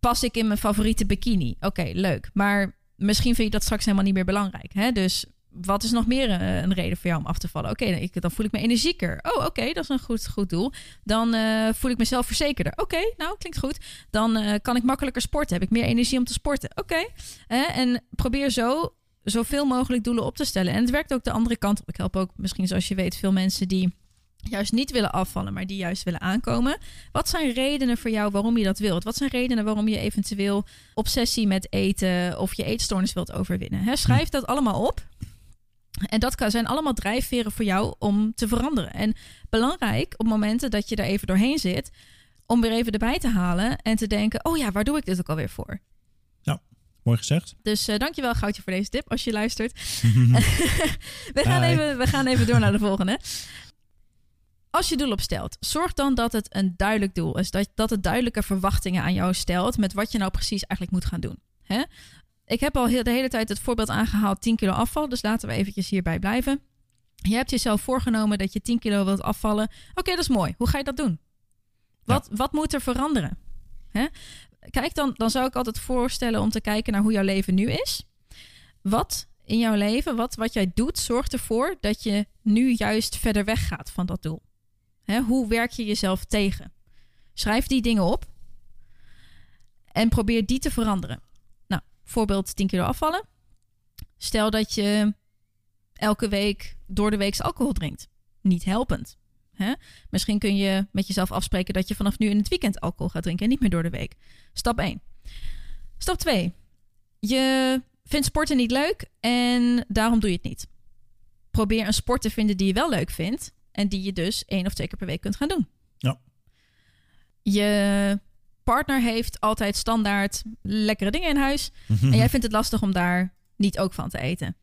pas ik in mijn favoriete bikini. Oké, leuk. Maar misschien vind je dat straks helemaal niet meer belangrijk. Hè? Dus wat is nog meer een, een reden voor jou om af te vallen? Oké, dan, dan voel ik me energieker. Oh, oké, dat is een goed, goed doel. Dan uh, voel ik mezelf verzekerder. Oké, nou, klinkt goed. Dan uh, kan ik makkelijker sporten. Heb ik meer energie om te sporten. Oké. Uh, en probeer zo zoveel mogelijk doelen op te stellen. En het werkt ook de andere kant op. Ik help ook misschien, zoals je weet, veel mensen die juist niet willen afvallen, maar die juist willen aankomen. Wat zijn redenen voor jou waarom je dat wilt? Wat zijn redenen waarom je eventueel obsessie met eten of je eetstoornis wilt overwinnen? He, schrijf dat allemaal op. En dat zijn allemaal drijfveren voor jou om te veranderen. En belangrijk op momenten dat je er even doorheen zit, om weer even erbij te halen en te denken: oh ja, waar doe ik dit ook alweer voor? Ja, mooi gezegd. Dus uh, dankjewel, Goudje, voor deze tip als je luistert. we, gaan even, we gaan even door naar de volgende. Als je doel opstelt, zorg dan dat het een duidelijk doel is. Dat, dat het duidelijke verwachtingen aan jou stelt met wat je nou precies eigenlijk moet gaan doen. Hè? Ik heb al heel, de hele tijd het voorbeeld aangehaald 10 kilo afval. Dus laten we eventjes hierbij blijven. Je hebt jezelf voorgenomen dat je 10 kilo wilt afvallen. Oké, okay, dat is mooi. Hoe ga je dat doen? Wat, ja. wat moet er veranderen? Hè? Kijk, dan, dan zou ik altijd voorstellen om te kijken naar hoe jouw leven nu is. Wat in jouw leven, wat, wat jij doet, zorgt ervoor dat je nu juist verder weg gaat van dat doel. Hè? Hoe werk je jezelf tegen? Schrijf die dingen op en probeer die te veranderen. Voorbeeld 10 kilo afvallen. Stel dat je elke week door de week alcohol drinkt. Niet helpend. Hè? Misschien kun je met jezelf afspreken dat je vanaf nu in het weekend alcohol gaat drinken en niet meer door de week. Stap 1. Stap 2. Je vindt sporten niet leuk en daarom doe je het niet. Probeer een sport te vinden die je wel leuk vindt en die je dus één of twee keer per week kunt gaan doen. Ja. Je partner heeft altijd standaard lekkere dingen in huis. en jij vindt het lastig om daar niet ook van te eten.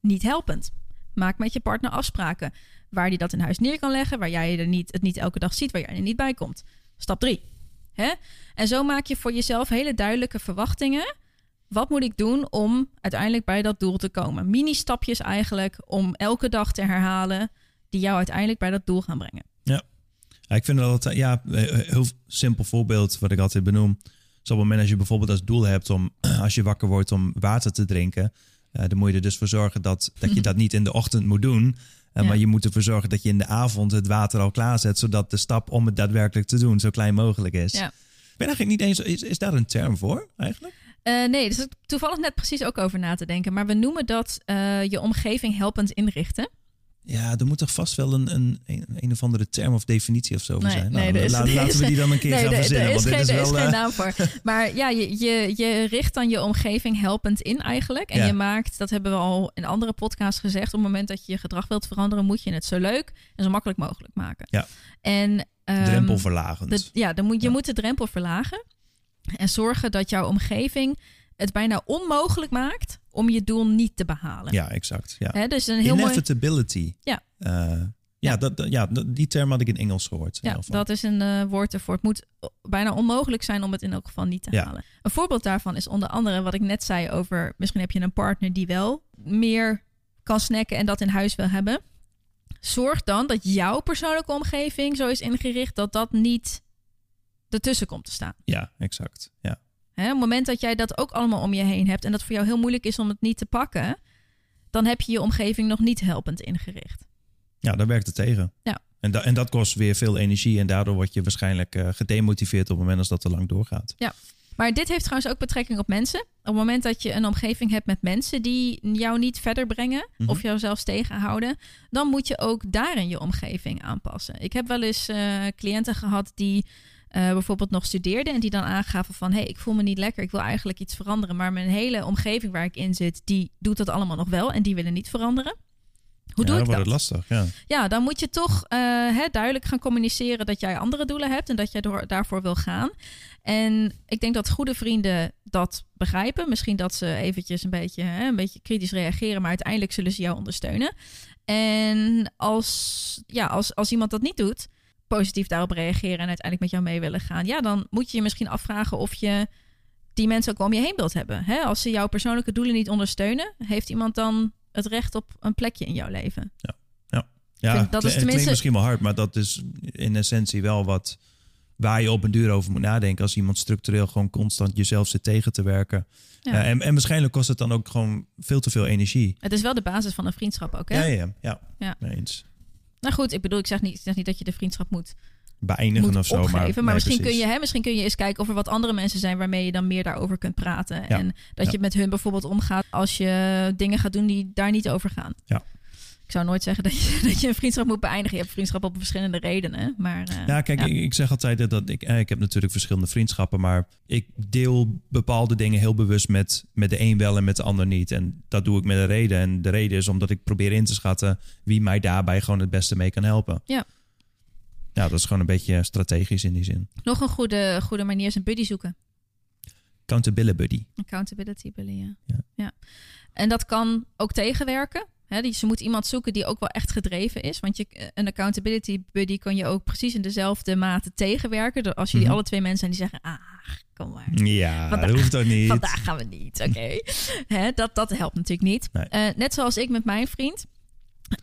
Niet helpend. Maak met je partner afspraken waar hij dat in huis neer kan leggen, waar jij er niet, het niet elke dag ziet, waar jij er niet bij komt. Stap 3. Hè? En zo maak je voor jezelf hele duidelijke verwachtingen. Wat moet ik doen om uiteindelijk bij dat doel te komen? Mini-stapjes eigenlijk om elke dag te herhalen die jou uiteindelijk bij dat doel gaan brengen. Ja, ik vind dat ja, een heel simpel voorbeeld wat ik altijd benoem. Is op het moment als je bijvoorbeeld als doel hebt om als je wakker wordt om water te drinken, uh, dan moet je er dus voor zorgen dat, dat je dat niet in de ochtend moet doen. Uh, ja. Maar je moet ervoor zorgen dat je in de avond het water al klaarzet, zodat de stap om het daadwerkelijk te doen zo klein mogelijk is. Ja. Ik ben eigenlijk niet eens, is, is daar een term voor eigenlijk? Uh, nee, dus toevallig net precies ook over na te denken. Maar we noemen dat je omgeving helpend inrichten. Ja, er moet toch vast wel een, een, een, een of andere term of definitie of zo nee, zijn. Nee, nou, is, laten, laten we die dan een keer nee, gaan er, verzinnen. Er is, want geen, dit is, er wel, is geen uh, naam voor. Maar ja, je, je, je richt dan je omgeving helpend in eigenlijk. En Ja. je maakt, dat hebben we al in andere podcasts gezegd... op het moment dat je je gedrag wilt veranderen... moet je het zo leuk en zo makkelijk mogelijk maken. Ja. En, drempelverlagend. de- ja, dan moet, je Ja. moet de drempel verlagen. En zorgen dat jouw omgeving het bijna onmogelijk maakt... om je doel niet te behalen. ja, exact. Ja. Hè, dus een heel mooi... Inevitability. Ja. Eh, ja, Ja. Dat, ja, die term had ik in Engels gehoord. in Ja, dat is een eh, woord ervoor. Het moet bijna onmogelijk zijn om het in elk geval niet te Ja. halen. Een voorbeeld daarvan is onder andere wat ik net zei over... misschien heb je een partner die wel meer kan snacken en dat in huis wil hebben. zorg dan dat jouw persoonlijke omgeving zo is ingericht dat dat niet ertussen komt te staan. Ja, exact. Ja. Hè, op het moment dat jij dat ook allemaal om je heen hebt en dat voor jou heel moeilijk is om het niet te pakken, dan heb je je omgeving nog niet helpend ingericht. ja, dan werkt het tegen. Ja. En, da- en dat kost weer veel energie. En daardoor word je waarschijnlijk eh, gedemotiveerd op het moment als dat te lang doorgaat. Maar dit heeft trouwens ook betrekking op mensen. Op het moment dat je een omgeving hebt met mensen die jou niet verder brengen Mhm. of jou zelfs tegenhouden, dan moet je ook daarin je omgeving aanpassen. Ik heb wel eens eh, cliënten gehad die eh, bijvoorbeeld nog studeerden en die dan aangaven van hé, hey, ik voel me niet lekker, ik wil eigenlijk iets veranderen, maar mijn hele omgeving waar ik in zit, die doet dat allemaal nog wel en die willen niet veranderen. Hoe ja, doe dan ik wordt dat? het lastig. Ja. Ja, dan moet je toch eh, hè, duidelijk gaan communiceren dat jij andere doelen hebt en dat jij door, daarvoor wil gaan. En ik denk dat goede vrienden dat begrijpen. Misschien dat ze eventjes een beetje, hè, een beetje kritisch reageren, maar uiteindelijk zullen ze jou ondersteunen. En als, ja, als, als iemand dat niet doet, positief daarop reageren en uiteindelijk met jou mee willen gaan, ja, dan moet je je misschien afvragen of je die mensen ook wel om je heen wilt hebben. Hè? Als ze jouw persoonlijke doelen niet ondersteunen, heeft iemand dan het recht op een plekje in jouw leven? Ja, vind- dat is tenminste- misschien wel hard, maar dat is in essentie wel wat waar je op een duur over moet nadenken. Als iemand structureel gewoon constant jezelf zit tegen te werken. Ja. En, en waarschijnlijk kost het dan ook gewoon veel te veel energie. Het is wel de basis van een vriendschap ook, hè? Ja, ja, ja. Ja. Eens. Nou goed, ik bedoel, ik zeg niet, ik zeg niet dat je de vriendschap moet, Beëindigen moet of zo. opgeven. Maar, nee, misschien, precies. kun je, hè, misschien kun je eens kijken of er wat andere mensen zijn waarmee je dan meer daarover kunt praten. Ja. En dat Ja. je met hun bijvoorbeeld omgaat als je dingen gaat doen die daar niet over gaan. Ja. Ik zou nooit zeggen dat je, dat je een vriendschap moet beëindigen. Je hebt vriendschap op verschillende redenen. Maar, eh, Ja, kijk, Ik, ik zeg altijd dat ik, eh, ik heb natuurlijk verschillende vriendschappen, maar ik deel bepaalde dingen heel bewust met, met de een wel en met de ander niet. En dat doe ik met een reden. En de reden is omdat ik probeer in te schatten wie mij daarbij gewoon het beste mee kan helpen. Ja. Ja, dat is gewoon een beetje strategisch in die zin. Nog een goede, goede manier is een buddy zoeken. Accountability buddy. Accountability buddy, ja. Ja. ja. En dat kan ook tegenwerken. Hè, die, ze moet iemand zoeken die ook wel echt gedreven is. Want je, een accountability buddy kan je ook precies in dezelfde mate tegenwerken. Als jullie Mhm. alle twee mensen zijn die zeggen... Ah, kom maar. Ja, Vandaag- dat hoeft ook niet. Vandaag gaan we niet, oké. Hè, dat, dat helpt natuurlijk niet. Nee. Eh, net zoals ik met mijn vriend.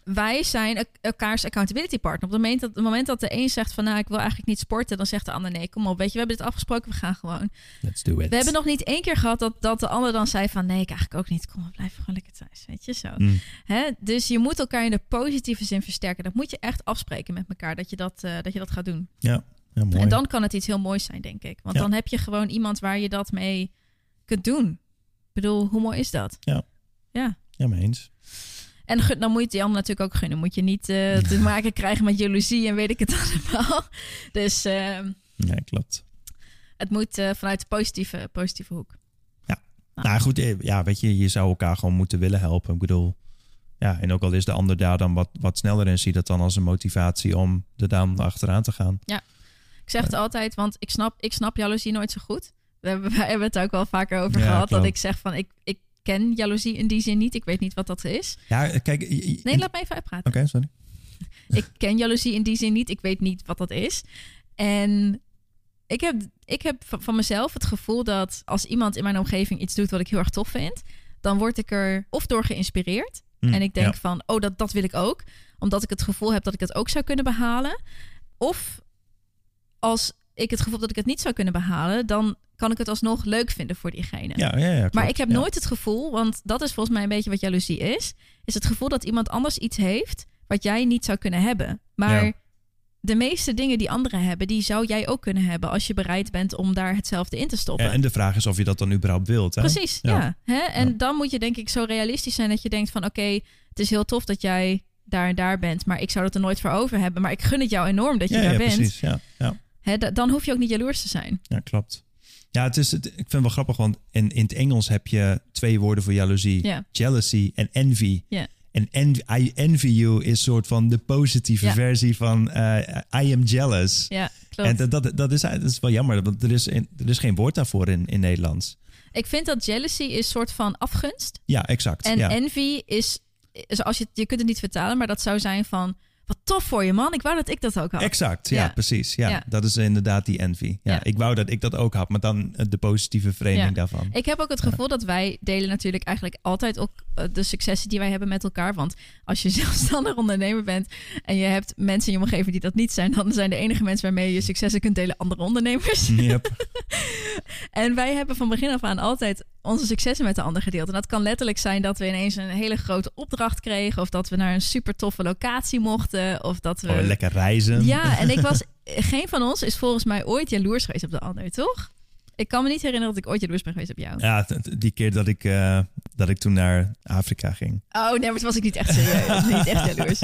Wij zijn ek- elkaars accountability partner. Op het moment dat, het moment dat de een zegt van... nou, ik wil eigenlijk niet sporten... dan zegt de ander nee, kom op. Weet je, we hebben dit afgesproken, we gaan gewoon. Let's do it. We hebben nog niet één keer gehad dat, dat de ander dan zei van... nee, ik eigenlijk ook niet. Kom, we blijven gewoon lekker thuis. Weet je, zo. Mm. Hè? Dus je moet elkaar in de positieve zin versterken. Dat moet je echt afspreken met elkaar, dat je dat, eh, dat, je dat gaat doen. Ja, ja mooi. En dan kan het iets heel moois zijn, denk ik. Want Ja. dan heb je gewoon iemand waar je dat mee kunt doen. Ik bedoel, hoe mooi is dat? Ja. Ja. Ja, mee eens. En gun- dan moet je het die ander natuurlijk ook gunnen. Moet je niet eh, te maken krijgen met jaloezie en weet ik het allemaal. Dus eh, Nee, klopt. het moet eh, vanuit de positieve, positieve hoek. Nou goed, eh, ja, weet je, je zou elkaar gewoon moeten willen helpen. Ik bedoel, ja, en ook al is de ander daar dan wat, wat sneller in, zie dat dan als een motivatie om er dan achteraan te gaan. Ik zeg het altijd, want ik snap, ik snap jaloezie nooit zo goed. We hebben, wij hebben het ook wel vaker over Ja, gehad. Dat ik zeg van, ik, ik ken jaloezie in die zin niet. Ik weet niet wat dat is. Ja, kijk. Nee, laat me even uitpraten. Oké, sorry. Ik ken jaloezie in die zin niet. Ik weet niet wat dat is. En ik heb, ik heb van mezelf het gevoel dat als iemand in mijn omgeving iets doet wat ik heel erg tof vind, dan word ik er of door geïnspireerd. Mm, en ik denk ja. van, oh, dat, dat wil ik ook. Omdat ik het gevoel heb dat ik het ook zou kunnen behalen. Of als ik het gevoel dat ik het niet zou kunnen behalen, dan kan ik het alsnog leuk vinden voor diegene. Ja, ja, ja, klopt. Maar ik heb nooit het gevoel, want dat is volgens mij een beetje wat jaloezie is, is het gevoel dat iemand anders iets heeft wat jij niet zou kunnen hebben. Maar de meeste dingen die anderen hebben, die zou jij ook kunnen hebben als je bereid bent om daar hetzelfde in te stoppen. En de vraag is of je dat dan überhaupt wilt. Hè? Precies, Ja. Hè? En dan moet je denk ik zo realistisch zijn dat je denkt van oké, het is heel tof dat jij daar en daar bent, maar ik zou dat er nooit voor over hebben. Maar ik gun het jou enorm dat je daar ja, bent. precies. Ja, ja. Hè, dan hoef je ook niet jaloers te zijn. ja, klopt. Ja, het is, het, ik vind het wel grappig, want in, in het Engels heb je twee woorden voor jaloezie. Ja. Jealousy en envy. En envy, I envy you is soort van de positieve versie van eh, I am jealous. Ja, klopt. En dat, dat, dat, is, dat is wel jammer, want er is, er is geen woord daarvoor in, in Nederlands. Ik vind dat jealousy is soort van afgunst. Ja, exact. En ja. envy is, is als je, je kunt het niet vertalen, maar dat zou zijn van wat tof voor je, man. Ik wou dat ik dat ook had. Exact, ja, Ja. precies. Ja, Ja. Dat is inderdaad die envy. Ja, Ja. Ik wou dat ik dat ook had, maar dan eh, de positieve framing daarvan. Ik heb ook het gevoel dat wij delen natuurlijk eigenlijk altijd ook eh, de successen die wij hebben met elkaar. Want als je zelfstandig ondernemer bent en je hebt mensen in je omgeving die dat niet zijn, dan zijn de enige mensen waarmee je je successen kunt delen andere ondernemers. Yep. En wij hebben van begin af aan altijd onze successen met de ander gedeeld. En dat kan letterlijk zijn dat we ineens een hele grote opdracht kregen, of dat we naar een super toffe locatie mochten, of dat we. Oh, lekker reizen. Ja, en ik was. Geen van ons is volgens mij ooit jaloers geweest op de ander, toch? Ik kan me niet herinneren dat ik ooit jaloers ben geweest op jou. Ja, die keer dat ik, eh, dat ik toen naar Afrika ging. Oh nee, maar toen was ik niet echt serieus. niet echt jaloers.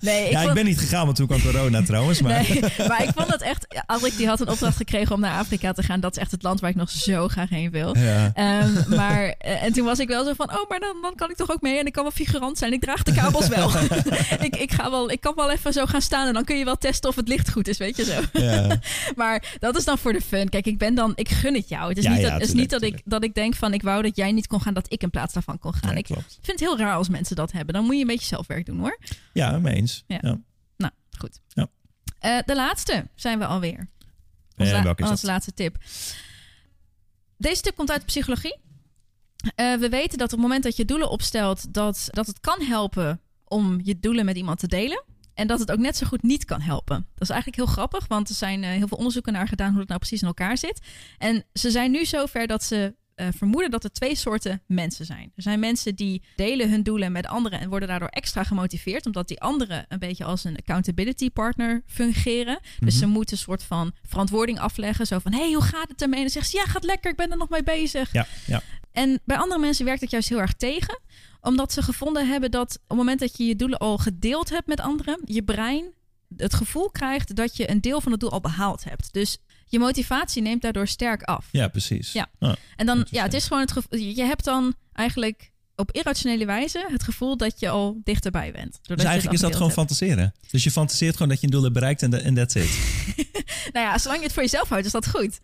Nee, ik ja, vond, ik ben niet gegaan, want toen kwam corona trouwens. Maar Nee, maar ik vond het echt... Als ik die had een opdracht gekregen om naar Afrika te gaan... dat is echt het land waar ik nog zo graag heen wil. ja. Ehm, maar, eh, en toen was ik wel zo van... oh, maar dan, dan kan ik toch ook mee... en ik kan wel figurant zijn. Ik draag de kabels wel. ik, ik, ga wel. ik kan wel even zo gaan staan... en dan kun je wel testen of het licht goed is, weet je zo. ja. Maar dat is dan voor de fun. Kijk, ik ben dan... Ik gun het jou. Het is Ja, niet, ja, dat, het is niet dat, ik, dat ik denk van... ik wou dat jij niet kon gaan... dat ik in plaats daarvan kon gaan. Ja, ik klopt. vind het heel raar als mensen dat hebben. Dan moet je een beetje zelfwerk doen, hoor. Ja, mee eens. Ja. Ja. Nou, goed. Ja. Eh, de laatste zijn we alweer. Onze, la- onze laatste tip. Deze tip komt uit de psychologie. Eh, we weten dat op het moment dat je doelen opstelt, dat, dat het kan helpen om je doelen met iemand te delen. En dat het ook net zo goed niet kan helpen. Dat is eigenlijk heel grappig, want er zijn eh, heel veel onderzoeken naar gedaan hoe het nou precies in elkaar zit. En ze zijn nu zover dat ze eh, vermoeden dat er twee soorten mensen zijn. Er zijn mensen die delen hun doelen met anderen en worden daardoor extra gemotiveerd, omdat die anderen een beetje als een accountability partner fungeren. Dus ze moeten een soort van verantwoording afleggen. Zo van, hey, hoe gaat het ermee? En dan zegt ze, ja, gaat lekker, ik ben er nog mee bezig. Ja, ja. En bij andere mensen werkt het juist heel erg tegen. Omdat ze gevonden hebben dat op het moment dat je je doelen al gedeeld hebt met anderen, je brein het gevoel krijgt dat je een deel van het doel al behaald hebt. Dus je motivatie neemt daardoor sterk af. ja, precies. Ja. Ah, En dan, ja, het is gewoon het gevoel. Je hebt dan eigenlijk op irrationele wijze het gevoel dat je al dichterbij bent. Dus eigenlijk is dat gewoon fantaseren. Dus je fantaseert gewoon dat je een doel hebt bereikt en that's it. Nou ja, zolang je het voor jezelf houdt, is dat goed.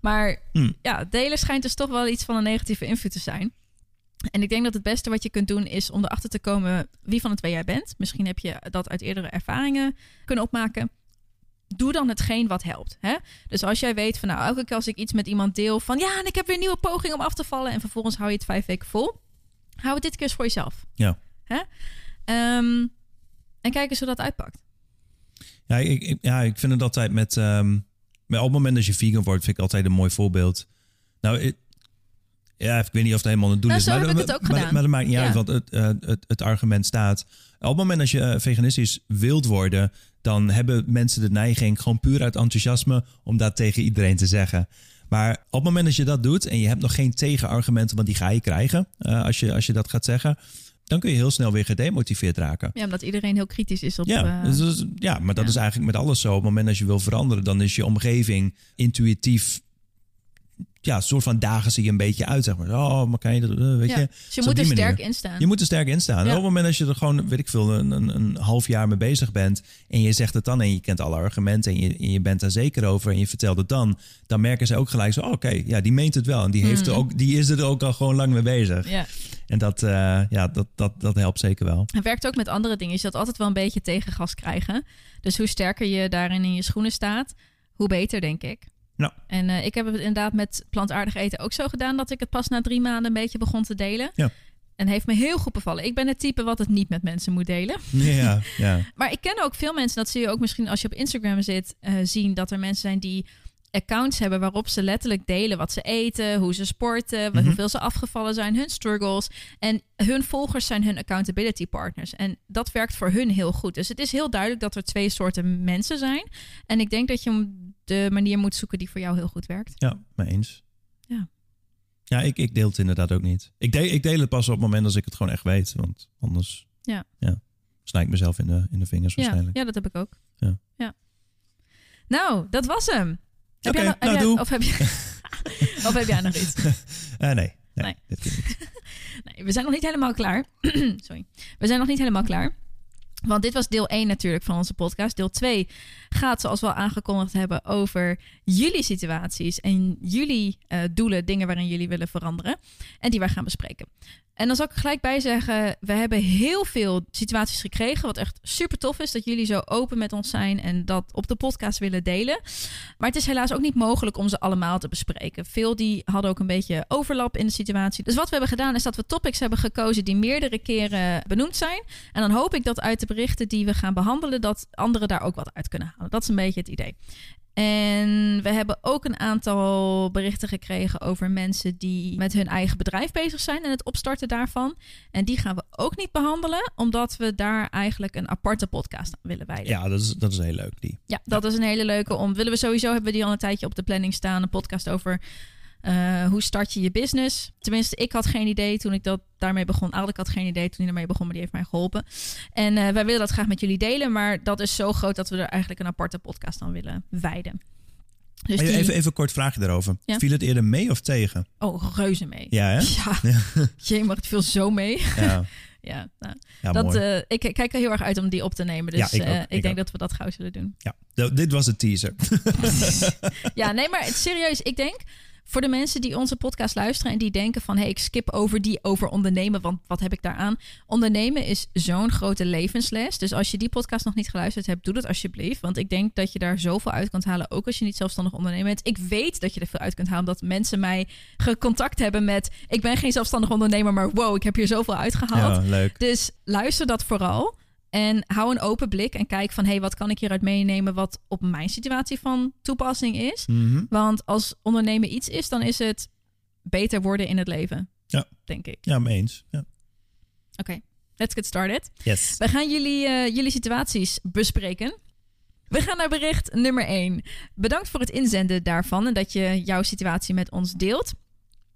Maar Hmm. ja, delen schijnt dus toch wel iets van een negatieve invloed te zijn. En ik denk dat het beste wat je kunt doen is om erachter te komen wie van de twee jij bent. Misschien heb je dat uit eerdere ervaringen kunnen opmaken. Doe dan hetgeen wat helpt. Hè? Dus als jij weet van nou, elke keer als ik iets met iemand deel van ja, en ik heb weer een nieuwe poging om af te vallen en vervolgens hou je het vijf weken vol. Hou het dit keer eens voor jezelf. Ja. Hè? Ehm, en kijk eens hoe dat uitpakt. Ja, ik, ik- ja, ik vind het altijd met... ehm, met op het moment dat je vegan wordt, vind ik altijd een mooi voorbeeld. Nou, ja, ik weet niet of het helemaal een doel Nou, is. maar, heb ik maar- het ook maar, gedaan. Maar dat maakt niet Ja. uit, want het, eh, het, het argument staat... Op het moment dat je eh, veganistisch wilt worden... dan hebben mensen de neiging, gewoon puur uit enthousiasme... om dat tegen iedereen te zeggen. Maar op het moment dat je dat doet... en je hebt nog geen tegenargumenten, want die ga je krijgen... eh, als, je, als je dat gaat zeggen... dan kun je heel snel weer gedemotiveerd raken. Ja, omdat iedereen heel kritisch is op. Ja, dus is- ja maar dat ja. is eigenlijk met alles zo. Op het moment dat je wil veranderen, dan is je omgeving intuïtief. Ja, soort van dagen ze je een beetje uit, zeg maar. Oh, maar kan je dat, eh, weet ja. je? Dus je moet er sterk in staan. Je moet er sterk in staan. Ja. op het moment dat je er gewoon, weet ik veel, een, een, een half jaar mee bezig bent. en je zegt het dan en je kent alle argumenten. en je, en je bent daar zeker over en je vertelt het dan. dan merken ze ook gelijk zo: oh, oké, ja, die meent het wel. En die, heeft er ook, die is er ook al gewoon lang mee bezig. Hmm. Ja. En dat, eh, ja, dat, dat, dat helpt zeker wel. Het werkt ook met andere dingen. Je zult altijd wel een beetje tegengas krijgen. Dus hoe sterker je daarin in je schoenen staat, hoe beter, denk ik. Ja. En eh, ik heb het inderdaad met plantaardig eten ook zo gedaan dat ik het pas na drie maanden een beetje begon te delen. Ja. En heeft me heel goed bevallen. Ik ben het type wat het niet met mensen moet delen. Ja, ja. Maar ik ken ook veel mensen, dat zie je ook misschien als je op Instagram zit, eh, zien dat er mensen zijn die accounts hebben waarop ze letterlijk delen wat ze eten, hoe ze sporten, Mhm. hoeveel ze afgevallen zijn, hun struggles. En hun volgers zijn hun accountability partners. En dat werkt voor hun heel goed. Dus het is heel duidelijk dat er twee soorten mensen zijn. En ik denk dat je de manier moet zoeken die voor jou heel goed werkt. Ja, mee eens. Ja. Ja, ik, ik deel het inderdaad ook niet. Ik, deel, ik deel het pas op het moment als ik het gewoon echt weet. Want anders Ja. Ja, snij ik mezelf in de, in de vingers Ja, waarschijnlijk. ja, dat heb ik ook. Ja. Nou, dat was hem. Oké, nou, jij- doe. Of heb, je, of heb jij nog iets? Eh, nee, nee, Nee. dit keer niet. Nee, we zijn nog niet helemaal klaar. Sorry. We zijn nog niet helemaal klaar. Want dit was deel 1 natuurlijk van onze podcast. Deel 2 gaat, zoals we al aangekondigd hebben, over jullie situaties en jullie eh, doelen, dingen waarin jullie willen veranderen. En die wij gaan bespreken. En dan zal ik er gelijk bij zeggen, we hebben heel veel situaties gekregen, wat echt super tof is, dat jullie zo open met ons zijn en dat op de podcast willen delen. Maar het is helaas ook niet mogelijk om ze allemaal te bespreken. Veel die hadden ook een beetje overlap in de situatie. Dus wat we hebben gedaan is dat we topics hebben gekozen die meerdere keren benoemd zijn. En dan hoop ik dat uit de berichten die we gaan behandelen, dat anderen daar ook wat uit kunnen halen. Dat is een beetje het idee. En we hebben ook een aantal berichten gekregen over mensen die met hun eigen bedrijf bezig zijn en het opstarten daarvan. En die gaan we ook niet behandelen, omdat we daar eigenlijk een aparte podcast aan willen wijden. Ja, dat is, dat is heel leuk. Die. Ja, dat is een hele leuke om. Willen we sowieso hebben we die al een tijdje op de planning staan. Een podcast over uh, hoe start je je business? Tenminste, ik had geen idee toen ik dat daarmee begon. Eigenlijk had geen idee toen hij ermee begon, maar die heeft mij geholpen. En uh, wij willen dat graag met jullie delen, maar dat is zo groot dat we er eigenlijk een aparte podcast aan willen wijden. Dus die... even, even een kort vraagje daarover. Ja? Viel het eerder mee of tegen? Oh, reuze mee. Ja, hè? Ja. Jee, maar het viel zo mee. Ja. ja, nou, ja dat, uh, ik kijk er heel erg uit om die op te nemen. Dus ja, ik, uh, ik, ik, denk ook. dat we dat gauw zullen doen. Ja, dit was de teaser. ja, nee, maar serieus, ik denk voor de mensen die onze podcast luisteren en die denken van... hé, hey, ik skip over die over ondernemen, want wat heb ik daaraan? Ondernemen is zo'n grote levensles. Dus als je die podcast nog niet geluisterd hebt, doe dat alsjeblieft. Want ik denk dat je daar zoveel uit kunt halen, ook als je niet zelfstandig ondernemer bent. Ik weet dat je er veel uit kunt halen, dat mensen mij gecontact hebben met... ik ben geen zelfstandig ondernemer, maar wow, ik heb hier zoveel uitgehaald. Ja, leuk. Dus luister dat vooral. En hou een open blik en kijk van... hé, hey, wat kan ik hieruit meenemen wat op mijn situatie van toepassing is? Mhm. Want als ondernemen iets is, dan is het beter worden in het leven. Ja. Denk ik. Ja, mee eens. Ja. Oké, let's get started. Yes. We gaan jullie, uh, jullie situaties bespreken. We gaan naar bericht nummer 1. Bedankt voor het inzenden daarvan en dat je jouw situatie met ons deelt.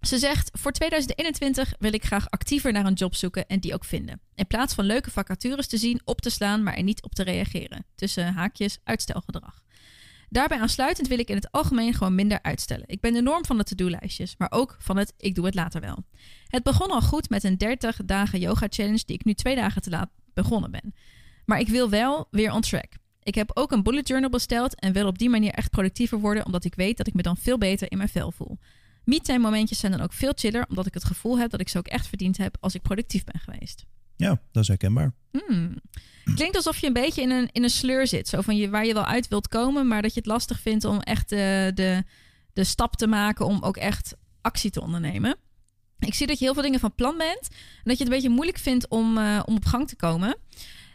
Ze zegt: Voor 2021 wil ik graag actiever naar een job zoeken en die ook vinden. In plaats van leuke vacatures te zien, op te slaan, maar er niet op te reageren. Tussen haakjes uitstelgedrag. Daarbij aansluitend wil ik in het algemeen gewoon minder uitstellen. Ik ben enorm van de to-do-lijstjes, maar ook van het ik doe het later wel. Het begon al goed met een 30 dagen yoga challenge die ik nu twee dagen te laat begonnen ben. Maar ik wil wel weer on track. Ik heb ook een bullet journal besteld en wil op die manier echt productiever worden, omdat ik weet dat ik me dan veel beter in mijn vel voel. Me-time momentjes zijn dan ook veel chiller, omdat ik het gevoel heb dat ik ze ook echt verdiend heb als ik productief ben geweest. Ja, dat is herkenbaar. Hmm. Klinkt alsof je een beetje in een, in een sleur zit. Zo van je, waar je wel uit wilt komen, maar dat je het lastig vindt om echt de, de, de stap te maken om ook echt actie te ondernemen. Ik zie dat je heel veel dingen van plan bent. En dat je het een beetje moeilijk vindt om, uh, om op gang te komen.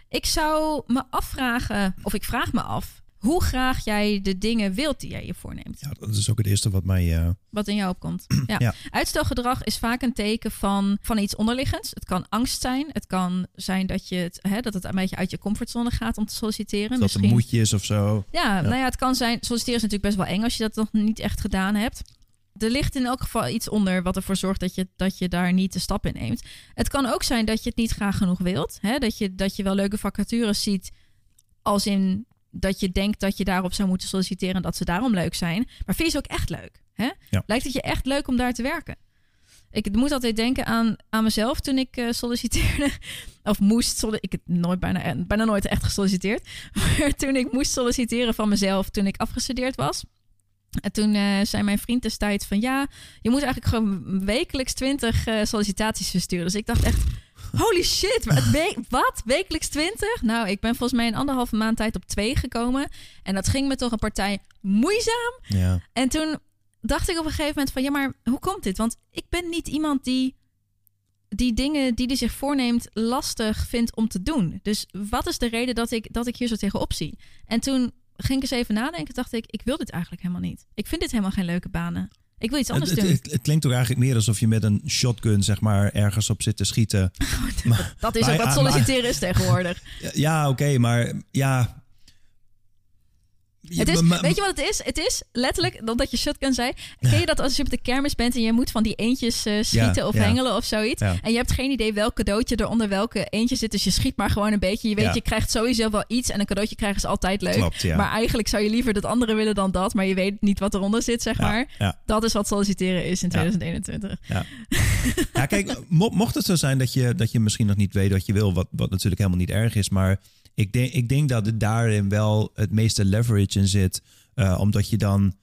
Ik zou me afvragen, of ik vraag me af, hoe graag jij de dingen wilt die jij je voorneemt. Ja, dat is ook het eerste wat mij. Uh... Wat in jou opkomt. Ja. Uitstelgedrag is vaak een teken van, van iets onderliggends. Het kan angst zijn. Het kan zijn dat, je het, hè, dat het een beetje uit je comfortzone gaat om te solliciteren. Dat Misschien... het een moedje is of zo. Ja, nou ja, het kan zijn. Solliciteren is natuurlijk best wel eng als je dat nog niet echt gedaan hebt. Er ligt in elk geval iets onder wat ervoor zorgt dat je, dat je daar niet de stap in neemt. Het kan ook zijn dat je het niet graag genoeg wilt. Hè? Dat, je, dat je wel leuke vacatures ziet als in dat je denkt dat je daarop zou moeten solliciteren en dat ze daarom leuk zijn. Maar vind je ze ook echt leuk? Hè? Lijkt het je echt leuk om daar te werken? Ik moet altijd denken aan, aan mezelf toen ik uh, solliciteerde. Of moest Ik heb nooit bijna, eh, bijna nooit echt gesolliciteerd. Maar toen ik moest solliciteren van mezelf toen ik afgestudeerd was. En toen uh, zei mijn vriend destijds van ja, je moet eigenlijk gewoon wekelijks 20 uh, sollicitaties versturen. Dus ik dacht echt, Holy shit, we wat? Wekelijks 20? Nou, ik ben volgens mij een anderhalve maand tijd op twee gekomen. En dat ging me toch een partij moeizaam. Ja. En toen dacht ik op een gegeven moment van... ja, maar hoe komt dit? Want ik ben niet iemand die die dingen die hij zich voorneemt lastig vindt om te doen. Dus wat is de reden dat ik, dat ik hier zo tegenop zie? En toen ging ik eens even nadenken. Dacht ik, ik wil dit eigenlijk helemaal niet. Ik vind dit helemaal geen leuke banen. Ik wil iets anders het, doen. Het, het, klinkt toch eigenlijk meer alsof je met een shotgun zeg maar ergens op zit te schieten. maar, dat is ook wat solliciteren is tegenwoordig. Ja, oké, maar ja, het is, weet je wat het is? Het is letterlijk, omdat je shotgun zei. Ken je dat als je op de kermis bent en je moet van die eentjes uh, schieten of hengelen of zoiets? En je hebt geen idee welk cadeautje er onder welke eentje zit. Dus je schiet maar gewoon een beetje. Je weet, je krijgt sowieso wel iets. En een cadeautje krijgen is altijd leuk. Klopt, maar eigenlijk zou je liever dat andere willen dan dat. Maar je weet niet wat eronder zit, zeg maar. Dat is wat solliciteren is in 2021. Ja, ja. kijk, mocht het zo zijn dat je, dat je misschien nog niet weet wat je wil. Wat, wat natuurlijk helemaal niet erg is. Maar ik denk, ik denk dat het daarin wel het meeste leverage in zit. Uh, omdat je dan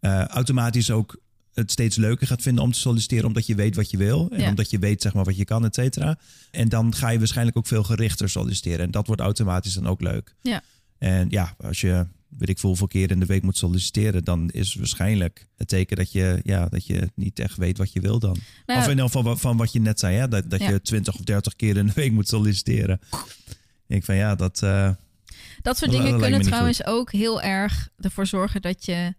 uh, automatisch ook het steeds leuker gaat vinden om te solliciteren, omdat je weet wat je wil en Ja. omdat je weet zeg maar wat je kan, et cetera. En dan ga je waarschijnlijk ook veel gerichter solliciteren en dat wordt automatisch dan ook leuk. Ja. En ja, als je weet ik veel hoeveel keer in de week moet solliciteren, dan is waarschijnlijk het teken dat je, ja, dat je niet echt weet wat je wil dan. Nou Of in ieder geval van wat je net zei, hè? dat, dat Ja. je 20 of 30 keer in de week moet solliciteren. Ik van ja, dat. eh, Dat soort dingen kunnen trouwens ook heel erg ervoor zorgen dat je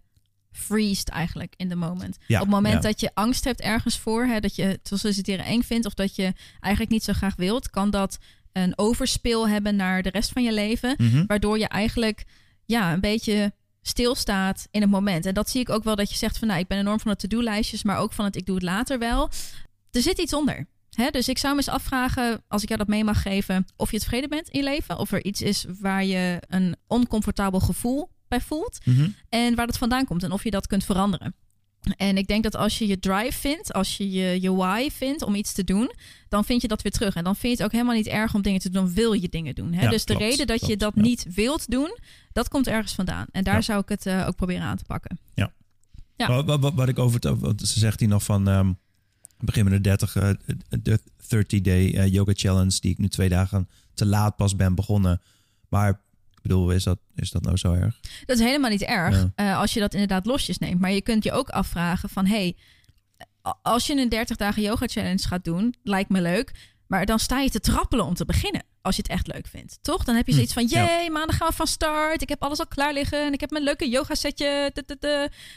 freest eigenlijk in de moment. Ja, Op het moment ja. dat je angst hebt ergens voor, hè, dat je het solliciteren eng vindt of dat je eigenlijk niet zo graag wilt, kan dat een overspeel hebben naar de rest van je leven, mhm. waardoor je eigenlijk ja, een beetje stilstaat in het moment. En dat zie ik ook wel dat je zegt van nou, ik ben enorm van de to-do-lijstjes, maar ook van het ik doe het later wel. Er zit iets onder. Hè? Dus ik zou me eens afvragen, als ik jou dat mee mag geven, of je tevreden bent in je leven. Of er iets is waar je een oncomfortabel gevoel bij voelt. Mhm. En waar dat vandaan komt en of je dat kunt veranderen. En ik denk dat als je je drive vindt, als je je, je why vindt om iets te doen, dan vind je dat weer terug. En dan vind je het ook helemaal niet erg om dingen te doen, dan wil je dingen doen. Hè? Ja, dus de reden dat je dat ja. niet wilt doen, dat komt ergens vandaan. En daar Ja. zou ik het eh, ook proberen aan te pakken. Ja. Wat, wat, wat- wat ik over het, ze zegt hier nog van ehm begin met de 30, eh, de 30 day eh, yoga challenge die ik nu twee dagen te laat pas ben begonnen. Maar ik bedoel, is dat, is dat nou zo erg? Dat is helemaal niet erg Ja. eh, als je dat inderdaad losjes neemt. Maar je kunt je ook afvragen van... hey, als je een 30 dagen yoga challenge gaat doen, lijkt me leuk. Maar dan sta je te trappelen om te beginnen. Als je het echt leuk vindt. Toch? Dan heb je Hm, zoiets van... jee, maandag gaan we van start. Ik heb alles al klaar liggen. En ik heb mijn leuke yoga setje.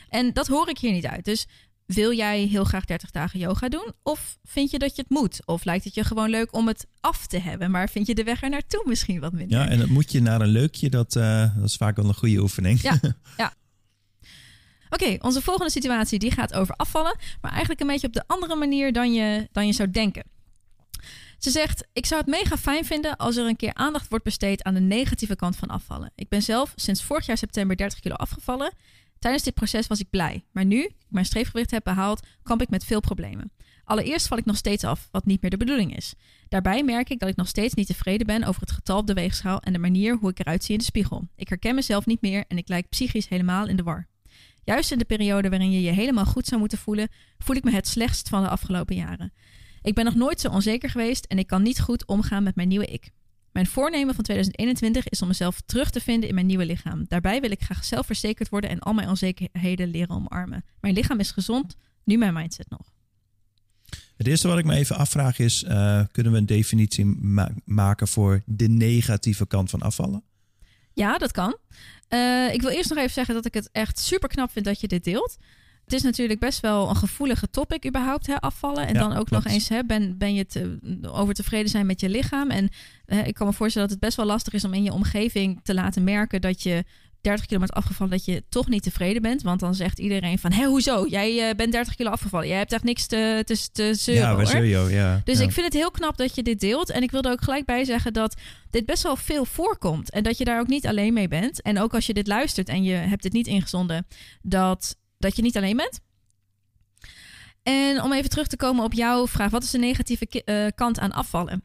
En dat hoor ik hier niet uit. Dus wil jij heel graag 30 dagen yoga doen? Of vind je dat je het moet? Of lijkt het je gewoon leuk om het af te hebben? Maar vind je de weg er naartoe misschien wat minder? Ja, en dat moet je naar een leukje, dat, eh, dat is vaak wel een goede oefening. Ja, ja. Oké, onze volgende situatie die gaat over afvallen, maar eigenlijk een beetje op de andere manier dan je, dan je zou denken. Ze zegt: Ik zou het mega fijn vinden als er een keer aandacht wordt besteed aan de negatieve kant van afvallen. Ik ben zelf sinds vorig jaar september 30 kilo afgevallen. Tijdens dit proces was ik blij, maar nu ik mijn streefgewicht heb behaald, kamp ik met veel problemen. Allereerst val ik nog steeds af, wat niet meer de bedoeling is. Daarbij merk ik dat ik nog steeds niet tevreden ben over het getal op de weegschaal en de manier hoe ik eruit zie in de spiegel. Ik herken mezelf niet meer en ik lijk psychisch helemaal in de war. Juist in de periode waarin je je helemaal goed zou moeten voelen, voel ik me het slechtst van de afgelopen jaren. Ik ben nog nooit zo onzeker geweest en ik kan niet goed omgaan met mijn nieuwe ik. Mijn voornemen van 2021 is om mezelf terug te vinden in mijn nieuwe lichaam. Daarbij wil ik graag zelfverzekerd worden en al mijn onzekerheden leren omarmen. Mijn lichaam is gezond, nu mijn mindset nog. Het eerste wat ik me even afvraag is, eh, kunnen we een definitie ma- maken voor de negatieve kant van afvallen? Ja, dat kan. Eh, ik wil eerst nog even zeggen dat ik het echt super knap vind dat je dit deelt. Het is natuurlijk best wel een gevoelige topic überhaupt, hè, afvallen. En Ja, dan ook nog eens, hè, ben, ben je te, over tevreden zijn met je lichaam. En eh, ik kan me voorstellen dat het best wel lastig is om in je omgeving te laten merken dat je 30 kilo bent afgevallen, dat je toch niet tevreden bent. Want dan zegt iedereen van, hé, hoezo? Jij eh, bent 30 kilo afgevallen. Jij hebt echt niks te, te, te zeuren, ja, waar je? Ja. Dus ja. ik vind het heel knap dat je dit deelt. En ik wil er ook gelijk bij zeggen dat dit best wel veel voorkomt. En dat je daar ook niet alleen mee bent. En ook als je dit luistert en je hebt dit niet ingezonden, dat, dat je niet alleen bent. En om even terug te komen op jouw vraag: wat is de negatieve eh, kant aan afvallen?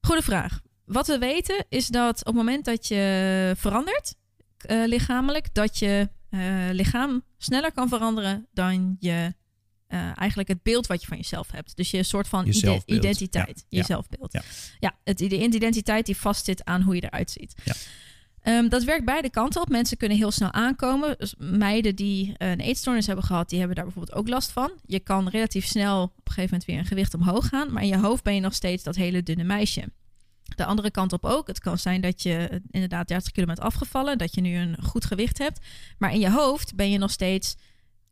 Goede vraag. Wat we weten is dat op het moment dat je verandert eh, lichamelijk, dat je eh, lichaam sneller kan veranderen dan je eigenlijk het beeld wat je van jezelf hebt. Dus je soort van Je identiteit, Ja, je ja, zelfbeeld. ja. Ja, het, de identiteit die vastzit aan hoe je eruit ziet. Ja. Ehm, dat werkt beide kanten op. Mensen kunnen heel snel aankomen. Dus meiden die eh, een eetstoornis hebben gehad, die hebben daar bijvoorbeeld ook last van. Je kan relatief snel op een gegeven moment weer een gewicht omhoog gaan, maar in je hoofd ben je nog steeds dat hele dunne meisje. De andere kant op ook. Het kan zijn dat je eh, inderdaad 30 kilo bent afgevallen, dat je nu een goed gewicht hebt, maar in je hoofd ben je nog steeds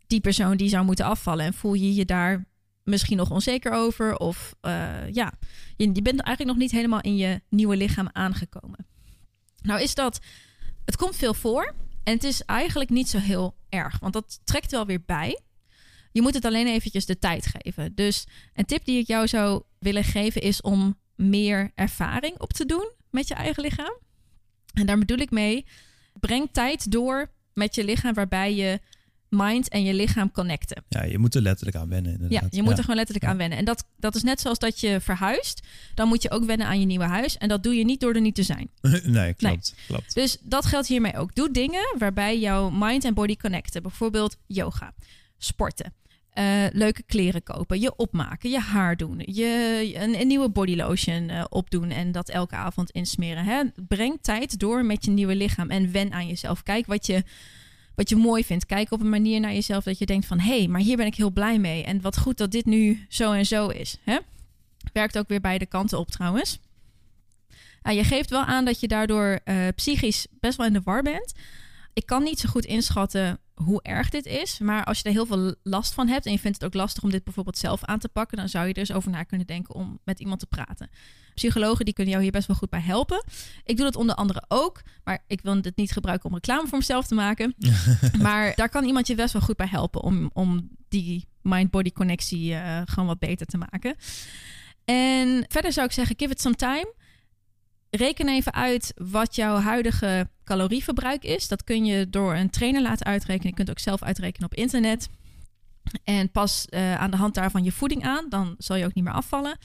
die persoon die zou moeten afvallen en voel je je daar misschien nog onzeker over of eh, ja, je, je bent eigenlijk nog niet helemaal in je nieuwe lichaam aangekomen. Nou is dat, het komt veel voor en het is eigenlijk niet zo heel erg, want dat trekt wel weer bij. Je moet het alleen eventjes de tijd geven. Dus een tip die ik jou zou willen geven is om meer ervaring op te doen met je eigen lichaam. En daar bedoel ik mee, breng tijd door met je lichaam waarbij je mind en je lichaam connecten. ja, je moet er letterlijk aan wennen Ja, inderdaad. je moet er gewoon letterlijk aan wennen. En dat, dat is net zoals dat je verhuist. Dan moet je ook wennen aan je nieuwe huis. En dat doe je niet door er niet te zijn. nee, klopt. klopt. Dus dat geldt hiermee ook. Doe dingen waarbij jouw mind en body connecten. Bijvoorbeeld yoga, sporten, eh, leuke kleren kopen, je opmaken, je haar doen, je een, een nieuwe bodylotion uh, opdoen en dat elke avond insmeren. Hè? Breng tijd door met je nieuwe lichaam en wen aan jezelf. Kijk wat je, wat je mooi vindt. Kijk op een manier naar jezelf dat je denkt van... hé, hey, maar hier ben ik heel blij mee. En wat goed dat dit nu zo en zo is. Hè? Werkt ook weer beide kanten op trouwens. Je geeft wel aan dat je daardoor uh, psychisch best wel in de war bent. Ik kan niet zo goed inschatten hoe erg dit is. Maar als je er heel veel last van hebt en je vindt het ook lastig om dit bijvoorbeeld zelf aan te pakken, dan zou je er eens over na kunnen denken om met iemand te praten. Psychologen die kunnen jou hier best wel goed bij helpen. Ik doe dat onder andere ook, maar ik wil dit niet gebruiken om reclame voor mezelf te maken. maar daar kan iemand je best wel goed bij helpen om, om die mind-body connectie uh, gewoon wat beter te maken. En verder zou ik zeggen, give it some time. Reken even uit wat jouw huidige calorieverbruik is. Dat kun je door een trainer laten uitrekenen. Je kunt ook zelf uitrekenen op internet. En pas uh, aan de hand daarvan je voeding aan. Dan zal je ook niet meer afvallen.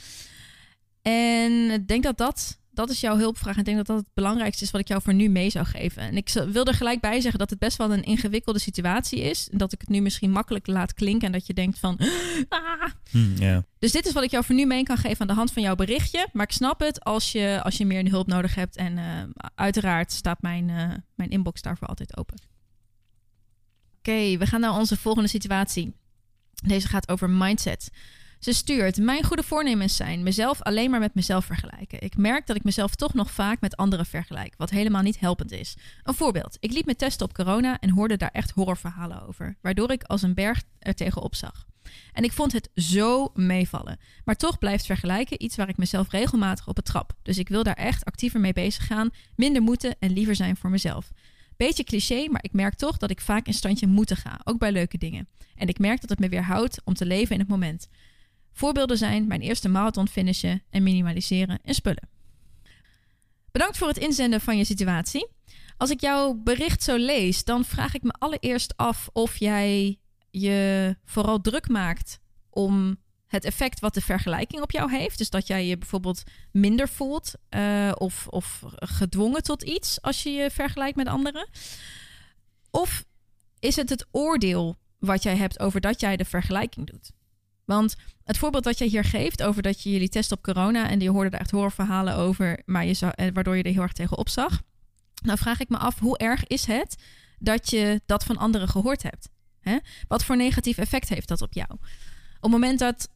En ik denk dat dat dat is jouw hulpvraag. En ik denk dat dat het belangrijkste is wat ik jou voor nu mee zou geven. En ik wil er gelijk bij zeggen dat het best wel een ingewikkelde situatie is. En dat ik het nu misschien makkelijk laat klinken en dat je denkt van... Ah. Yeah. Dus dit is wat ik jou voor nu mee kan geven aan de hand van jouw berichtje. Maar ik snap het als je, als je meer hulp nodig hebt. En uh, uiteraard staat mijn, uh, mijn inbox daarvoor altijd open. Oké, okay, we gaan naar onze volgende situatie. Deze gaat over mindset. Ze stuurt: Mijn goede voornemens zijn mezelf alleen maar met mezelf vergelijken. Ik merk dat ik mezelf toch nog vaak met anderen vergelijk, wat helemaal niet helpend is. Een voorbeeld: ik liet me testen op corona en hoorde daar echt horrorverhalen over, waardoor ik als een berg er tegenop zag. En ik vond het zo meevallen. Maar toch blijft vergelijken iets waar ik mezelf regelmatig op betrap. Dus ik wil daar echt actiever mee bezig gaan, minder moeten en liever zijn voor mezelf. Beetje cliché, maar ik merk toch dat ik vaak in standje moeten ga, ook bij leuke dingen. En ik merk dat het me weerhoudt om te leven in het moment. Voorbeelden zijn mijn eerste marathon finishen en minimaliseren in spullen. Bedankt voor het inzenden van je situatie. Als ik jouw bericht zo lees, dan vraag ik me allereerst af of jij je vooral druk maakt om het effect wat de vergelijking op jou heeft. Dus dat jij je bijvoorbeeld minder voelt uh, of, of gedwongen tot iets als je je vergelijkt met anderen. Of is het het oordeel wat jij hebt over dat jij de vergelijking doet? Want het voorbeeld dat jij hier geeft over dat je jullie test op corona en die hoorde er echt horrorverhalen over, maar je eh, waardoor je er heel erg tegen opzag. Dan vraag ik me af, hoe erg is het dat je dat van anderen gehoord hebt? Hè? Wat voor negatief effect heeft dat op jou? Op het moment dat,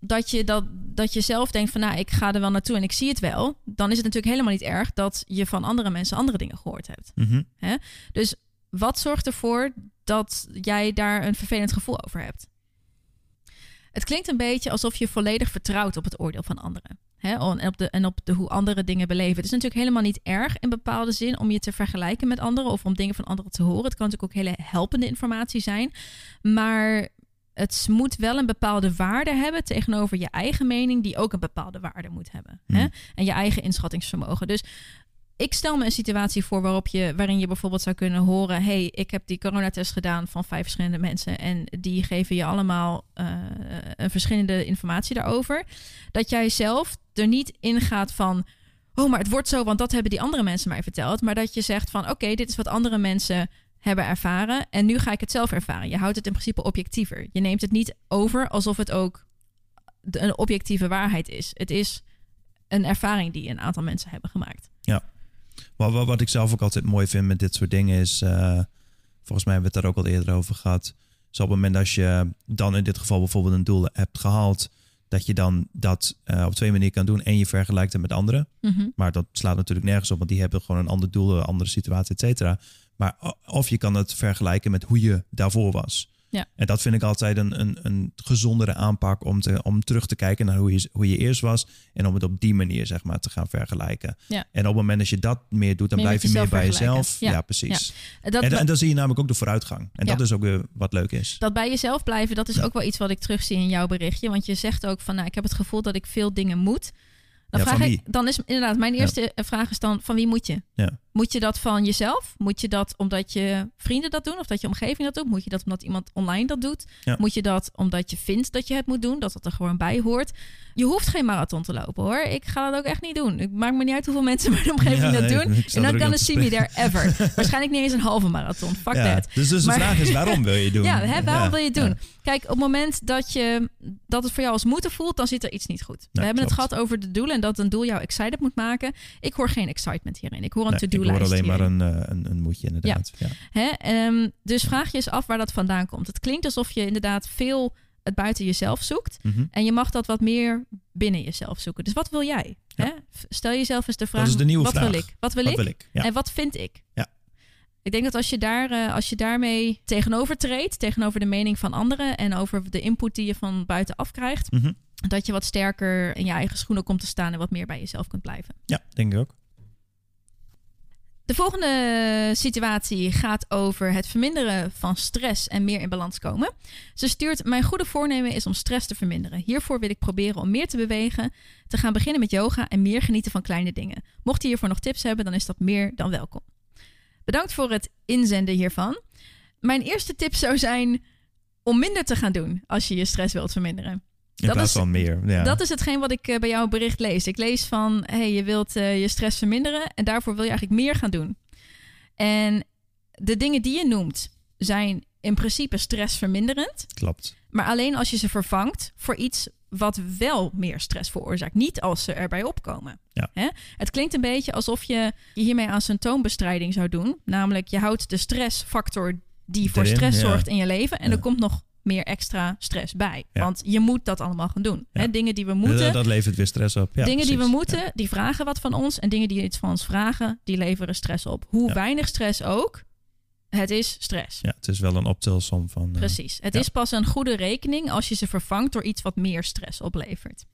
dat, je dat, dat je zelf denkt van nou, ik ga er wel naartoe en ik zie het wel, dan is het natuurlijk helemaal niet erg dat je van andere mensen andere dingen gehoord hebt. Mm-hmm. Hè? Dus wat zorgt ervoor dat jij daar een vervelend gevoel over hebt? Het klinkt een beetje alsof je volledig vertrouwt op het oordeel van anderen. Hè? En op, de, en op de, hoe andere dingen beleven. Het is natuurlijk helemaal niet erg in bepaalde zin om je te vergelijken met anderen of om dingen van anderen te horen. Het kan natuurlijk ook hele helpende informatie zijn. Maar het moet wel een bepaalde waarde hebben tegenover je eigen mening, die ook een bepaalde waarde moet hebben. Hè? Hmm. En je eigen inschattingsvermogen. Dus ik stel me een situatie voor waarop je, waarin je bijvoorbeeld zou kunnen horen: hey, ik heb die coronatest gedaan van vijf verschillende mensen en die geven je allemaal uh, een verschillende informatie daarover. Dat jij zelf er niet in gaat van. Oh, maar het wordt zo, want dat hebben die andere mensen mij verteld. Maar dat je zegt van oké, dit is wat andere mensen hebben ervaren. En nu ga ik het zelf ervaren. Je houdt het in principe objectiever. Je neemt het niet over alsof het ook een objectieve waarheid is. Het is een ervaring die een aantal mensen hebben gemaakt. Ja. Maar wat, wat ik zelf ook altijd mooi vind met dit soort dingen is, uh, volgens mij hebben we het daar ook al eerder over gehad. Dus op het moment dat je dan in dit geval bijvoorbeeld een doel hebt gehaald, dat je dan dat uh, op twee manieren kan doen. En je vergelijkt het met anderen. Mhm. Maar dat slaat natuurlijk nergens op, want die hebben gewoon een ander doel, een andere situatie, et cetera. Maar of je kan het vergelijken met hoe je daarvoor was. Ja. En dat vind ik altijd een, een, een gezondere aanpak om, te, om terug te kijken naar hoe je, hoe je eerst was. En om het op die manier zeg maar, te gaan vergelijken. Ja. En op het moment dat je dat meer doet, dan Meer blijf je meer bij jezelf. Ja, precies. Dat, En, en dan zie je namelijk ook de vooruitgang. En dat is ook weer wat leuk is. dat bij jezelf blijven, dat is ook wel iets wat ik terugzie in jouw berichtje. Want je zegt ook van, nou, ik heb het gevoel dat ik veel dingen moet. Dan, vraag ik, dan is inderdaad, mijn eerste vraag is dan, van wie moet je? Ja. Moet je dat van jezelf? Moet je dat omdat je vrienden dat doen of dat je omgeving dat doet? Moet je dat omdat iemand online dat doet? Ja. Moet je dat omdat je vindt dat je het moet doen, dat dat er gewoon bij hoort? Je hoeft geen marathon te lopen hoor. Ik ga dat ook echt niet doen. Het maakt me niet uit hoeveel mensen in mijn omgeving Ja, dat nee, doen. ik En dan kan see op me there ever. Waarschijnlijk niet eens een halve marathon. Fuck Ja, that. Dus, dus Maar- de vraag is, waarom wil je doen? Ja, hè, waarom wil je het doen? Kijk, op het moment dat, je, dat het voor jou als moeten voelt, dan zit er iets niet goed. We hebben het gehad over de doelen en dat een doel jou excited moet maken. Ik hoor geen excitement hierin. Ik hoor een Nee, ik hoor alleen maar een, eh, een, een moedje inderdaad. Ja. Hè? Ehm, dus vraag je eens af waar dat vandaan komt. Het klinkt alsof je inderdaad veel het buiten jezelf zoekt. Mhm. En je mag dat wat meer binnen jezelf zoeken. Dus wat wil jij? Ja. Hè? Stel jezelf eens de vraag: is de nieuwe wat vraag. wil ik? Wat wil Wat ik? wil ik? Ja. En wat vind ik? Ja. Ik denk dat als je, daar, eh, als je daarmee tegenover treedt, tegenover de mening van anderen en over de input die je van buitenaf krijgt, Mhm. dat je wat sterker in je eigen schoenen komt te staan en wat meer bij jezelf kunt blijven. ja, denk ik ook. De volgende situatie gaat over het verminderen van stress en meer in balans komen. Ze stuurt: Mijn goede voornemen is om stress te verminderen. Hiervoor wil ik proberen om meer te bewegen, te gaan beginnen met yoga en meer genieten van kleine dingen. Mocht je hiervoor nog tips hebben, dan is dat meer dan welkom. Bedankt voor het inzenden hiervan. Mijn eerste tip zou zijn om minder te gaan doen als je je stress wilt verminderen. In Dat plaats is- van meer. Ja. Dat is hetgeen wat ik eh, bij jouw bericht lees. Ik lees van, hey, je wilt eh, je stress verminderen en daarvoor wil je eigenlijk meer gaan doen. En de dingen die je noemt zijn in principe stressverminderend, Klopt. maar alleen als je ze vervangt voor iets wat wel meer stress veroorzaakt. Niet als ze erbij opkomen. Ja. Hè? Het klinkt een beetje alsof je je hiermee aan symptoombestrijding zou doen. Namelijk, je houdt de stressfactor die voor stress ja. zorgt in je leven. En Ja. er komt nog meer extra stress bij. Ja. Want je moet dat allemaal gaan doen. Ja. Hè? Dingen die we moeten. Dat, dat levert weer stress op. Ja, dingen die we moeten, die vragen wat van ons. En dingen die iets van ons vragen, die leveren stress op. Hoe weinig stress ook, het is stress. Ja, het is wel een optelsom van... eh, Precies. Het is pas een goede rekening als je ze vervangt door iets wat meer stress oplevert.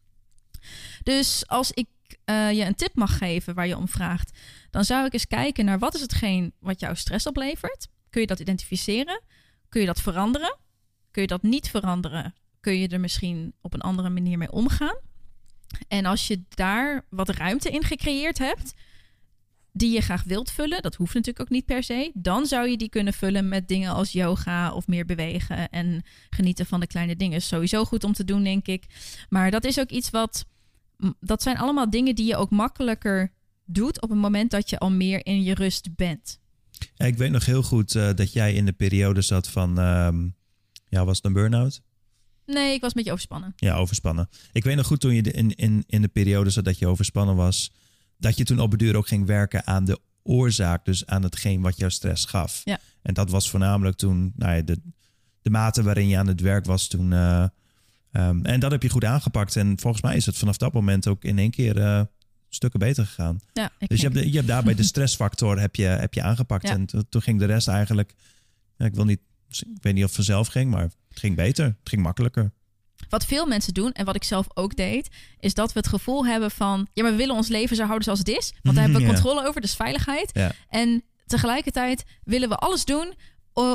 Dus als ik eh, je een tip mag geven waar je om vraagt, dan zou ik eens kijken naar wat is hetgeen wat jou stress oplevert. Kun je dat identificeren? Kun je dat veranderen? Kun je dat niet veranderen? Kun je er misschien op een andere manier mee omgaan? En als je daar wat ruimte in gecreëerd hebt, die je graag wilt vullen, dat hoeft natuurlijk ook niet per se, dan zou je die kunnen vullen met dingen als yoga of meer bewegen en genieten van de kleine dingen. Sowieso goed om te doen, denk ik. Maar dat is ook iets wat, dat zijn allemaal dingen die je ook makkelijker doet op het moment dat je al meer in je rust bent. Ik weet nog heel goed eh, dat jij in de periode zat van... ehm, ja, was het een burn-out? Nee, ik was een beetje overspannen. Ja, overspannen. Ik weet nog goed toen je de- in, in, in de periode zat dat je overspannen was... dat je toen op beduur ook ging werken aan de oorzaak. Dus aan hetgeen wat jou stress gaf. Ja. En dat was voornamelijk toen nou ja, de, de mate waarin je aan het werk was toen... eh, ehm, en dat heb je goed aangepakt. En volgens mij is het vanaf dat moment ook in één keer eh, stukken beter gegaan. Ja, Dus je hebt, de- je hebt daarbij de stressfactor heb je, heb je aangepakt. Ja. En to- toen ging de rest eigenlijk... Ja, ik, wil niet, ik weet niet of het vanzelf ging, maar het ging beter. Het ging makkelijker. Wat veel mensen doen en wat ik zelf ook deed, is dat we het gevoel hebben van, ja, maar we willen ons leven zo houden zoals het is, want daar hebben we Ja. controle over, dus veiligheid. Ja. En tegelijkertijd willen we alles doen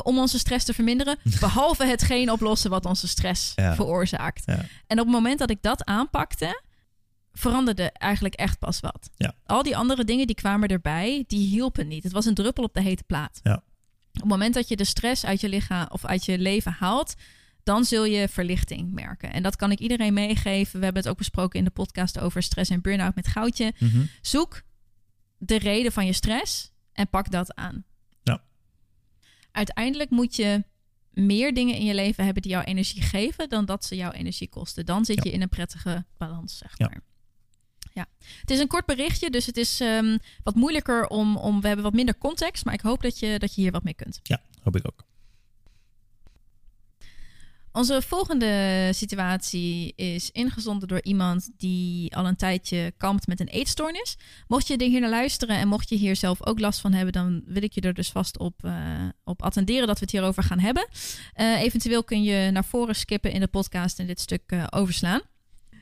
om onze stress te verminderen, behalve hetgeen oplossen wat onze stress Ja. veroorzaakt. En op het moment dat ik dat aanpakte, veranderde eigenlijk echt pas wat. Al die andere dingen die kwamen erbij, die hielpen niet. Het was een druppel op de hete plaat. Ja. Op het moment dat je de stress uit je lichaam of uit je leven haalt, dan zul je verlichting merken. En dat kan ik iedereen meegeven. We hebben het ook besproken in de podcast over stress en burn-out met Goudje. Mhm. Zoek de reden van je stress en pak dat aan. Ja. Uiteindelijk moet je meer dingen in je leven hebben die jouw energie geven dan dat ze jouw energie kosten. Dan zit Ja. je in een prettige balans, zeg maar. Ja. Het is een kort berichtje, dus het is ehm, wat moeilijker om, om. We hebben wat minder context, maar ik hoop dat je, dat je hier wat mee kunt. Ja, hoop ik ook. Onze volgende situatie is ingezonden door iemand die al een tijdje kampt met een eetstoornis. Mocht je er hier naar luisteren en mocht je hier zelf ook last van hebben, dan wil ik je er dus vast op, eh, op attenderen dat we het hierover gaan hebben. Eh, eventueel kun je naar voren skippen in de podcast en dit stuk eh, overslaan.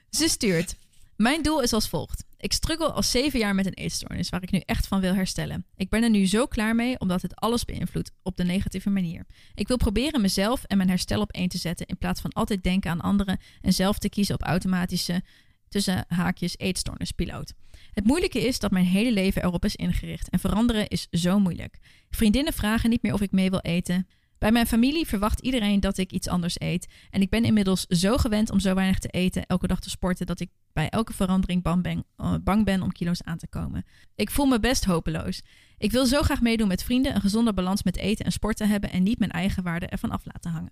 Ze stuurt. Mijn doel is als volgt. Ik struggle al zeven jaar met een eetstoornis waar ik nu echt van wil herstellen. Ik ben er nu zo klaar mee omdat het alles beïnvloedt op de negatieve manier. Ik wil proberen mezelf en mijn herstel op één te zetten in plaats van altijd denken aan anderen en zelf te kiezen op automatische tussen haakjes eetstoornispiloot. Het moeilijke is dat mijn hele leven erop is ingericht en veranderen is zo moeilijk. Vriendinnen vragen niet meer of ik mee wil eten. Bij mijn familie verwacht iedereen dat ik iets anders eet. En ik ben inmiddels zo gewend om zo weinig te eten, elke dag te sporten, dat ik bij elke verandering bang ben, uh, bang ben om kilo's aan te komen. Ik voel me best hopeloos. Ik wil zo graag meedoen met vrienden, een gezonde balans met eten en sporten hebben en niet mijn eigen waarde ervan af laten hangen.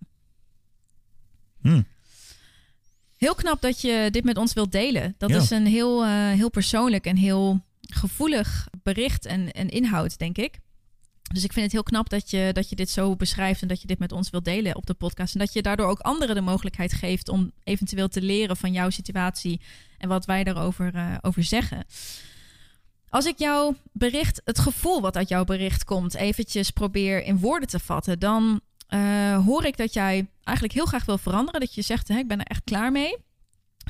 Hmm. Heel knap dat je dit met ons wilt delen. Dat Ja. is een heel, eh, heel persoonlijk en heel gevoelig bericht en, en inhoud, denk ik. Dus ik vind het heel knap dat je, dat je dit zo beschrijft en dat je dit met ons wilt delen op de podcast. En dat je daardoor ook anderen de mogelijkheid geeft om eventueel te leren van jouw situatie en wat wij daarover eh, over zeggen. Als ik jouw bericht, het gevoel wat uit jouw bericht komt, eventjes probeer in woorden te vatten, dan eh, hoor ik dat jij eigenlijk heel graag wil veranderen. Dat je zegt, hè, ik ben er echt klaar mee.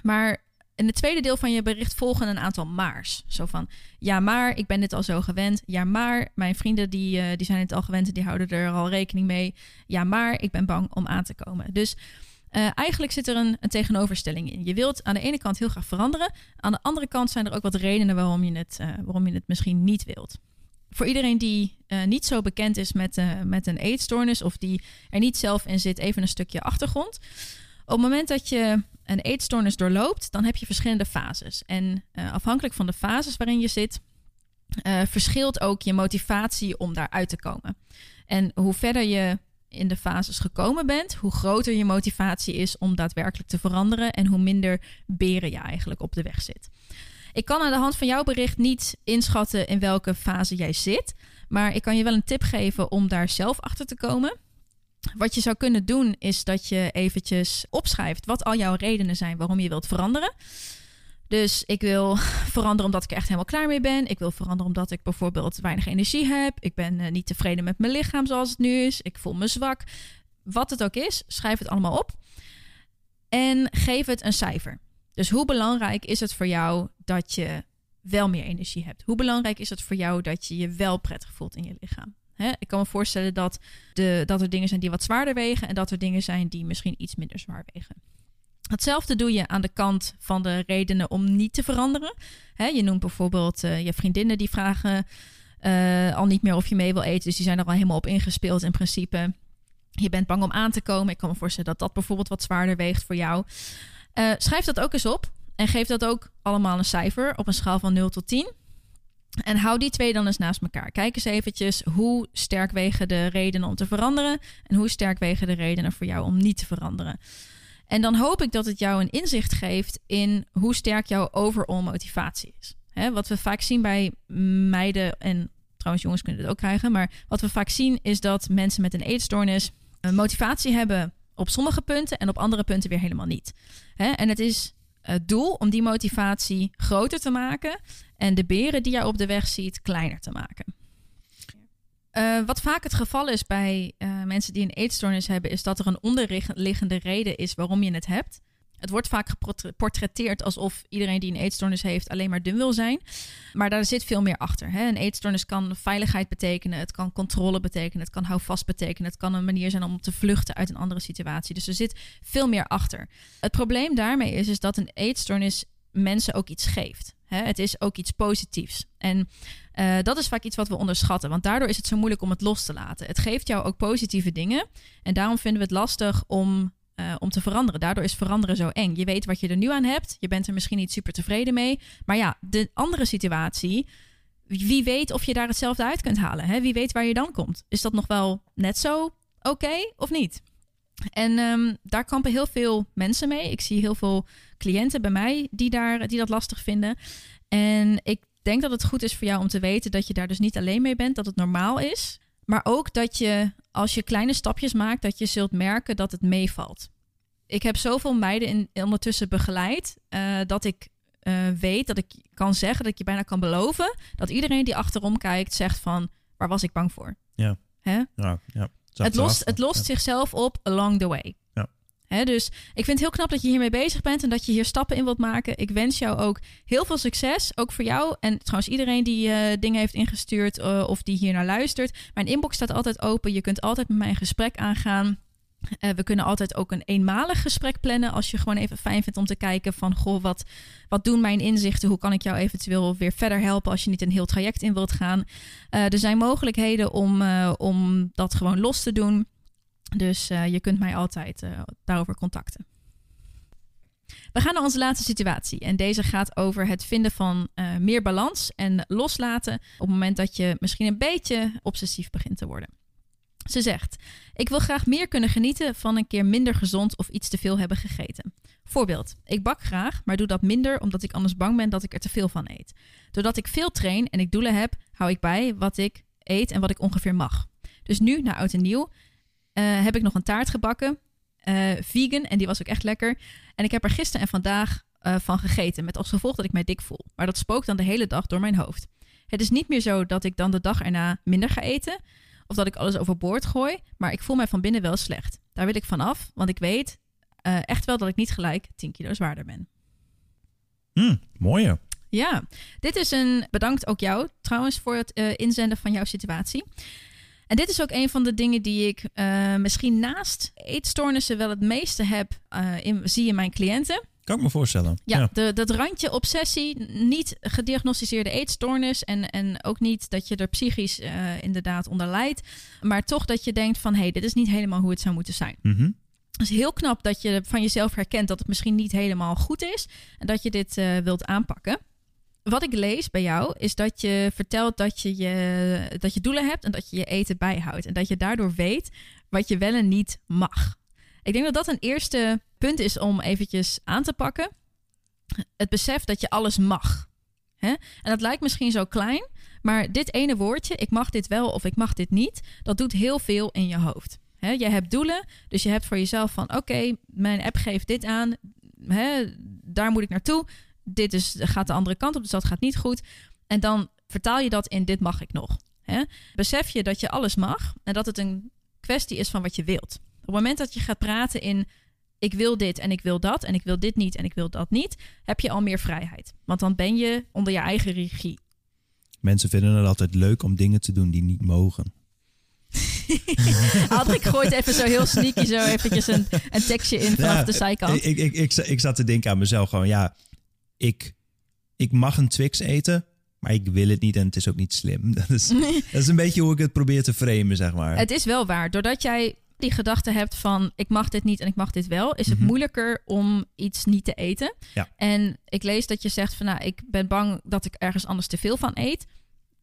Maar in het tweede deel van je bericht volgen een aantal maars. Zo van, ja maar, ik ben dit al zo gewend. Ja maar, mijn vrienden die, eh, die zijn het al gewend en die houden er al rekening mee. Ja maar, ik ben bang om aan te komen. Dus eh, eigenlijk zit er een, tegenoverstelling in. Je wilt aan de ene kant heel graag veranderen. Aan de andere kant zijn er ook wat redenen waarom je het, eh, waarom je het misschien niet wilt. Voor iedereen die niet zo bekend is met, met een eetstoornis of die er niet zelf in zit, even een stukje achtergrond. Op het moment dat je een eetstoornis doorloopt, dan heb je verschillende fases. En eh, afhankelijk van de fases waarin je zit, eh, verschilt ook je motivatie om daaruit te komen. En hoe verder je in de fases gekomen bent, hoe groter je motivatie is om daadwerkelijk te veranderen en hoe minder beren je eigenlijk op de weg zit. Ik kan aan de hand van jouw bericht niet inschatten in welke fase jij zit, maar ik kan je wel een tip geven om daar zelf achter te komen. Wat je zou kunnen doen is dat je eventjes opschrijft wat al jouw redenen zijn waarom je wilt veranderen. Dus ik wil veranderen omdat ik er echt helemaal klaar mee ben. Ik wil veranderen omdat ik bijvoorbeeld weinig energie heb. Ik ben eh, niet tevreden met mijn lichaam zoals het nu is. Ik voel me zwak. Wat het ook is, schrijf het allemaal op. En geef het een cijfer. Dus hoe belangrijk is het voor jou dat je wel meer energie hebt? Hoe belangrijk is het voor jou dat je je wel prettig voelt in je lichaam? Ik kan me voorstellen dat, de, dat er dingen zijn die wat zwaarder wegen en dat er dingen zijn die misschien iets minder zwaar wegen. Hetzelfde doe je aan de kant van de redenen om niet te veranderen. Je noemt bijvoorbeeld eh, je vriendinnen die vragen eh, al niet meer of je mee wil eten. Dus die zijn er al helemaal op ingespeeld in principe. Je bent bang om aan te komen. Ik kan me voorstellen dat dat bijvoorbeeld wat zwaarder weegt voor jou. Eh, schrijf dat ook eens op. En geef dat ook allemaal een cijfer op een schaal van 0 tot 10. En hou die twee dan eens naast elkaar. Kijk eens eventjes hoe sterk wegen de redenen om te veranderen. En hoe sterk wegen de redenen voor jou om niet te veranderen. En dan hoop ik dat het jou een inzicht geeft in hoe sterk jouw overall motivatie is. Wat we vaak zien bij meiden, en trouwens jongens kunnen het ook krijgen, maar wat we vaak zien is dat mensen met een eetstoornis een motivatie hebben op sommige punten en op andere punten weer helemaal niet. En het is het doel om die motivatie groter te maken en de beren die jij op de weg ziet kleiner te maken. Uh, wat vaak het geval is bij uh, mensen die een eetstoornis hebben, is dat er een onderliggende reden is waarom je het hebt. Het wordt vaak geportretteerd alsof iedereen die een eetstoornis heeft alleen maar dun wil zijn. Maar daar zit veel meer achter. Hè? Een eetstoornis kan veiligheid betekenen, het kan controle betekenen, het kan houvast betekenen, het kan een manier zijn om te vluchten uit een andere situatie. Dus er zit veel meer achter. Het probleem daarmee is, is dat een eetstoornis mensen ook iets geeft. Hè? Het is ook iets positiefs. En uh, dat is vaak iets wat we onderschatten, want daardoor is het zo moeilijk om het los te laten. Het geeft jou ook positieve dingen en daarom vinden we het lastig om uh, om te veranderen. Daardoor is veranderen zo eng. Je weet wat je er nu aan hebt. Je bent er misschien niet super tevreden mee. Maar ja, de andere situatie. Wie weet of je daar hetzelfde uit kunt halen. Hè? Wie weet waar je dan komt. Is dat nog wel net zo oké of niet? En um, daar kampen heel veel mensen mee. Ik zie heel veel cliënten bij mij die, daar, die dat lastig vinden. En ik denk dat het goed is voor jou om te weten dat je daar dus niet alleen mee bent. Dat het normaal is. Maar ook dat je, als je kleine stapjes maakt, dat je zult merken dat het meevalt. Ik heb zoveel meiden in, ondertussen begeleid uh, dat ik uh, weet dat ik kan zeggen, dat ik je bijna kan beloven, dat iedereen die achterom kijkt zegt van, waar was ik bang voor? Ja. Hè? Ja, ja. Het lost, het lost ja. zichzelf op along the way. Dus ik vind het heel knap dat je hiermee bezig bent en dat je hier stappen in wilt maken. Ik wens jou ook heel veel succes, ook voor jou. En trouwens iedereen die uh, dingen heeft ingestuurd uh, of die hier naar luistert. Mijn inbox staat altijd open. Je kunt altijd met mij een gesprek aangaan. Eh, we kunnen altijd ook een eenmalig gesprek plannen als je gewoon even fijn vindt om te kijken van goh, wat, wat doen mijn inzichten? Hoe kan ik jou eventueel weer verder helpen als je niet een heel traject in wilt gaan? Eh, er zijn mogelijkheden om, eh, om dat gewoon los te doen. Dus eh, je kunt mij altijd eh, daarover contacten. We gaan naar onze laatste situatie. En deze gaat over het vinden van eh, meer balans en loslaten op het moment dat je misschien een beetje obsessief begint te worden. Ze zegt: Ik wil graag meer kunnen genieten van een keer minder gezond of iets te veel hebben gegeten. Voorbeeld: Ik bak graag, maar doe dat minder omdat ik anders bang ben dat ik er te veel van eet. Doordat ik veel train en ik doelen heb, hou ik bij wat ik eet en wat ik ongeveer mag. Dus nu, na oud en nieuw, eh, heb ik nog een taart gebakken. eh, vegan en die was ook echt lekker. En ik heb er gisteren en vandaag eh, van gegeten. Met als gevolg dat ik mij dik voel. Maar dat spookt dan de hele dag door mijn hoofd. Het is niet meer zo dat ik dan de dag erna minder ga eten. Of dat ik alles overboord gooi. Maar ik voel mij van binnen wel slecht. Daar wil ik van af. Want ik weet echt wel dat ik niet gelijk 10 kilo zwaarder ben. Hm, mooie. Ja, dit is een. Bedankt ook jou trouwens voor het inzenden van jouw situatie. En dit is ook een van de dingen die ik eh, misschien naast eetstoornissen wel het meeste heb, eh, in, zie in mijn cliënten. Kan ik me voorstellen. Ja, De, dat randje obsessie, niet gediagnosticeerde eetstoornis en, en ook niet dat je er psychisch eh, inderdaad onder lijdt, maar toch dat je denkt van hé, hey, dit is niet helemaal hoe het zou moeten zijn. Mhm. Het is heel knap dat je van jezelf herkent dat het misschien niet helemaal goed is en dat je dit wilt aanpakken. Wat ik lees bij jou is dat je vertelt dat je, je, dat je doelen hebt en dat je je eten bijhoudt. En dat je daardoor weet wat je wel en niet mag. Ik denk dat dat een eerste punt is om eventjes aan te pakken. Het besef dat je alles mag. Hè? En dat lijkt misschien zo klein, maar dit ene woordje, ik mag dit wel of ik mag dit niet, dat doet heel veel in je hoofd. Hè? Je hebt doelen, dus je hebt voor jezelf van oké, mijn app geeft dit aan, hè? daar moet ik naartoe. Dit is, gaat de andere kant op, dus dat gaat niet goed. En dan vertaal je dat in dit mag ik nog. Hè? Besef je dat je alles mag en dat het een kwestie is van wat je wilt. Op het moment dat je gaat praten in ik wil dit en ik wil dat en ik wil dit niet en ik wil dat niet, heb je al meer vrijheid. Want dan ben je onder je eigen regie. Mensen vinden het altijd leuk om dingen te doen die niet mogen. Adrik gooit even zo heel sneaky zo eventjes een, een tekstje in vanaf Ja, de zijkant. Ik, ik, ik, ik, ik zat te denken aan mezelf gewoon, ja, ik, ik mag een Twix eten, maar ik wil het niet en het is ook niet slim. Dat is, dat is een beetje hoe ik het probeer te framen, zeg maar. Het is wel waar. Doordat jij die gedachte hebt van ik mag dit niet en ik mag dit wel, is het Mhm. moeilijker om iets niet te eten. Ja. En ik lees dat je zegt van nou, ik ben bang dat ik ergens anders te veel van eet.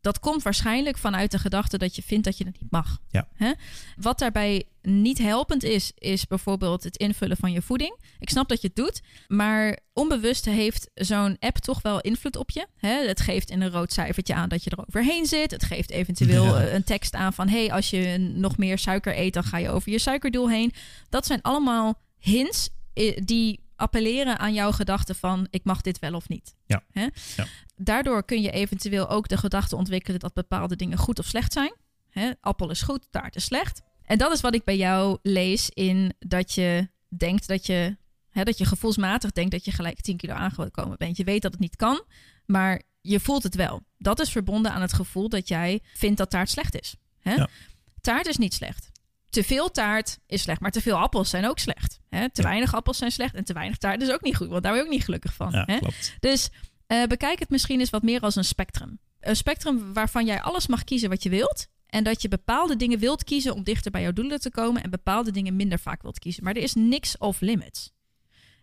Dat komt waarschijnlijk vanuit de gedachte dat je vindt dat je het niet mag. Ja. Hè? Wat daarbij niet helpend is, is bijvoorbeeld het invullen van je voeding. Ik snap dat je het doet, maar onbewust heeft zo'n app toch wel invloed op je. Hè? Het geeft in een rood cijfertje aan dat je er overheen zit. Het geeft eventueel Ja. een tekst aan van... hey, als je nog meer suiker eet, dan ga je over je suikerdoel heen. Dat zijn allemaal hints eh, die appelleren aan jouw gedachte van... ik mag dit wel of niet. Ja. Hè? Ja. Daardoor kun je eventueel ook de gedachte ontwikkelen... dat bepaalde dingen goed of slecht zijn. Hè? Appel is goed, taart is slecht. En dat is wat ik bij jou lees in dat je denkt dat je... Hè, dat je gevoelsmatig denkt dat je gelijk 10 kilo aangekomen bent. Je weet dat het niet kan, maar je voelt het wel. Dat is verbonden aan het gevoel dat jij vindt dat taart slecht is. Hè? Ja. Taart is niet slecht. Te veel taart is slecht, maar te veel appels zijn ook slecht. Hè? Te Ja. weinig appels zijn slecht en te weinig taart is ook niet goed, want daar word je ook niet gelukkig van. ja, hè? klopt. Dus eh, bekijk het misschien eens wat meer als een spectrum. Een spectrum waarvan jij alles mag kiezen wat je wilt. En dat je bepaalde dingen wilt kiezen om dichter bij jouw doelen te komen. En bepaalde dingen minder vaak wilt kiezen. Maar er is niks off limits.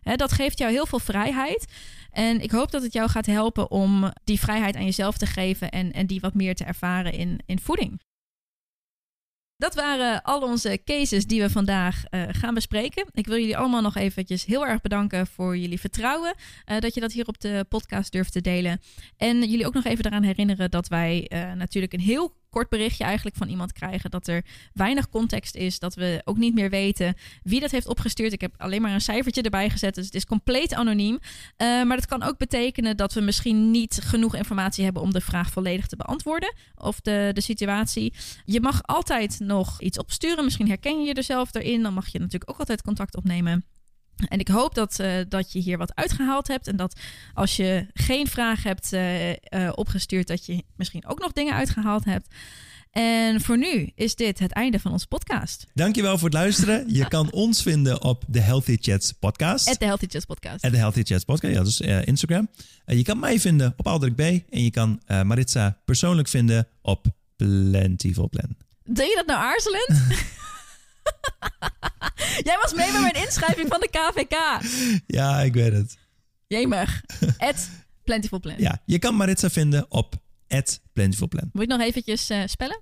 Hè, dat geeft jou heel veel vrijheid. En ik hoop dat het jou gaat helpen om die vrijheid aan jezelf te geven. En, en die wat meer te ervaren in, in voeding. Dat waren al onze cases die we vandaag eh, gaan bespreken. Ik wil jullie allemaal nog eventjes heel erg bedanken voor jullie vertrouwen. eh, dat je dat hier op de podcast durft te delen. En jullie ook nog even eraan herinneren dat wij eh, natuurlijk een heel kort berichtje eigenlijk van iemand krijgen. Dat er weinig context is. Dat we ook niet meer weten wie dat heeft opgestuurd. Ik heb alleen maar een cijfertje erbij gezet. Dus het is compleet anoniem. Eh, maar dat kan ook betekenen dat we misschien niet genoeg informatie hebben om de vraag volledig te beantwoorden. Of de, de situatie. Je mag altijd nog iets opsturen. Misschien herken je je er zelf erin. Dan mag je natuurlijk ook altijd contact opnemen. En ik hoop dat, eh, dat je hier wat uitgehaald hebt. En dat als je geen vraag hebt eh, eh, opgestuurd, dat je misschien ook nog dingen uitgehaald hebt. En voor nu is dit het einde van onze podcast. Dankjewel voor het luisteren. Je kan ons vinden op de Healthy Chats podcast. At de Healthy Chats podcast. At de Healthy Chats podcast, ja, dus uh, Instagram. Uh, je kan mij vinden op Aldrik B. En je kan uh, Maritza persoonlijk vinden op Plentiful Plan. Deed je dat nou aarzelend? Jij was mee bij mijn inschrijving van de KVK. Ja, ik weet het. Jemig. At Plentiful Plan. Ja, je kan Maritza vinden op at Plentiful Plan. Moet het nog eventjes uh, spellen?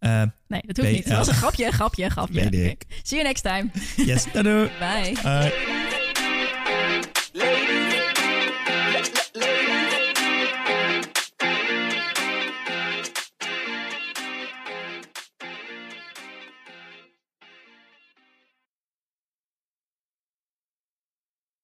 Uh, nee, dat hoeft niet. Dat was een grapje, grapje, grapje. Weet ik. See you next time. Yes, doei. Bye. Bye.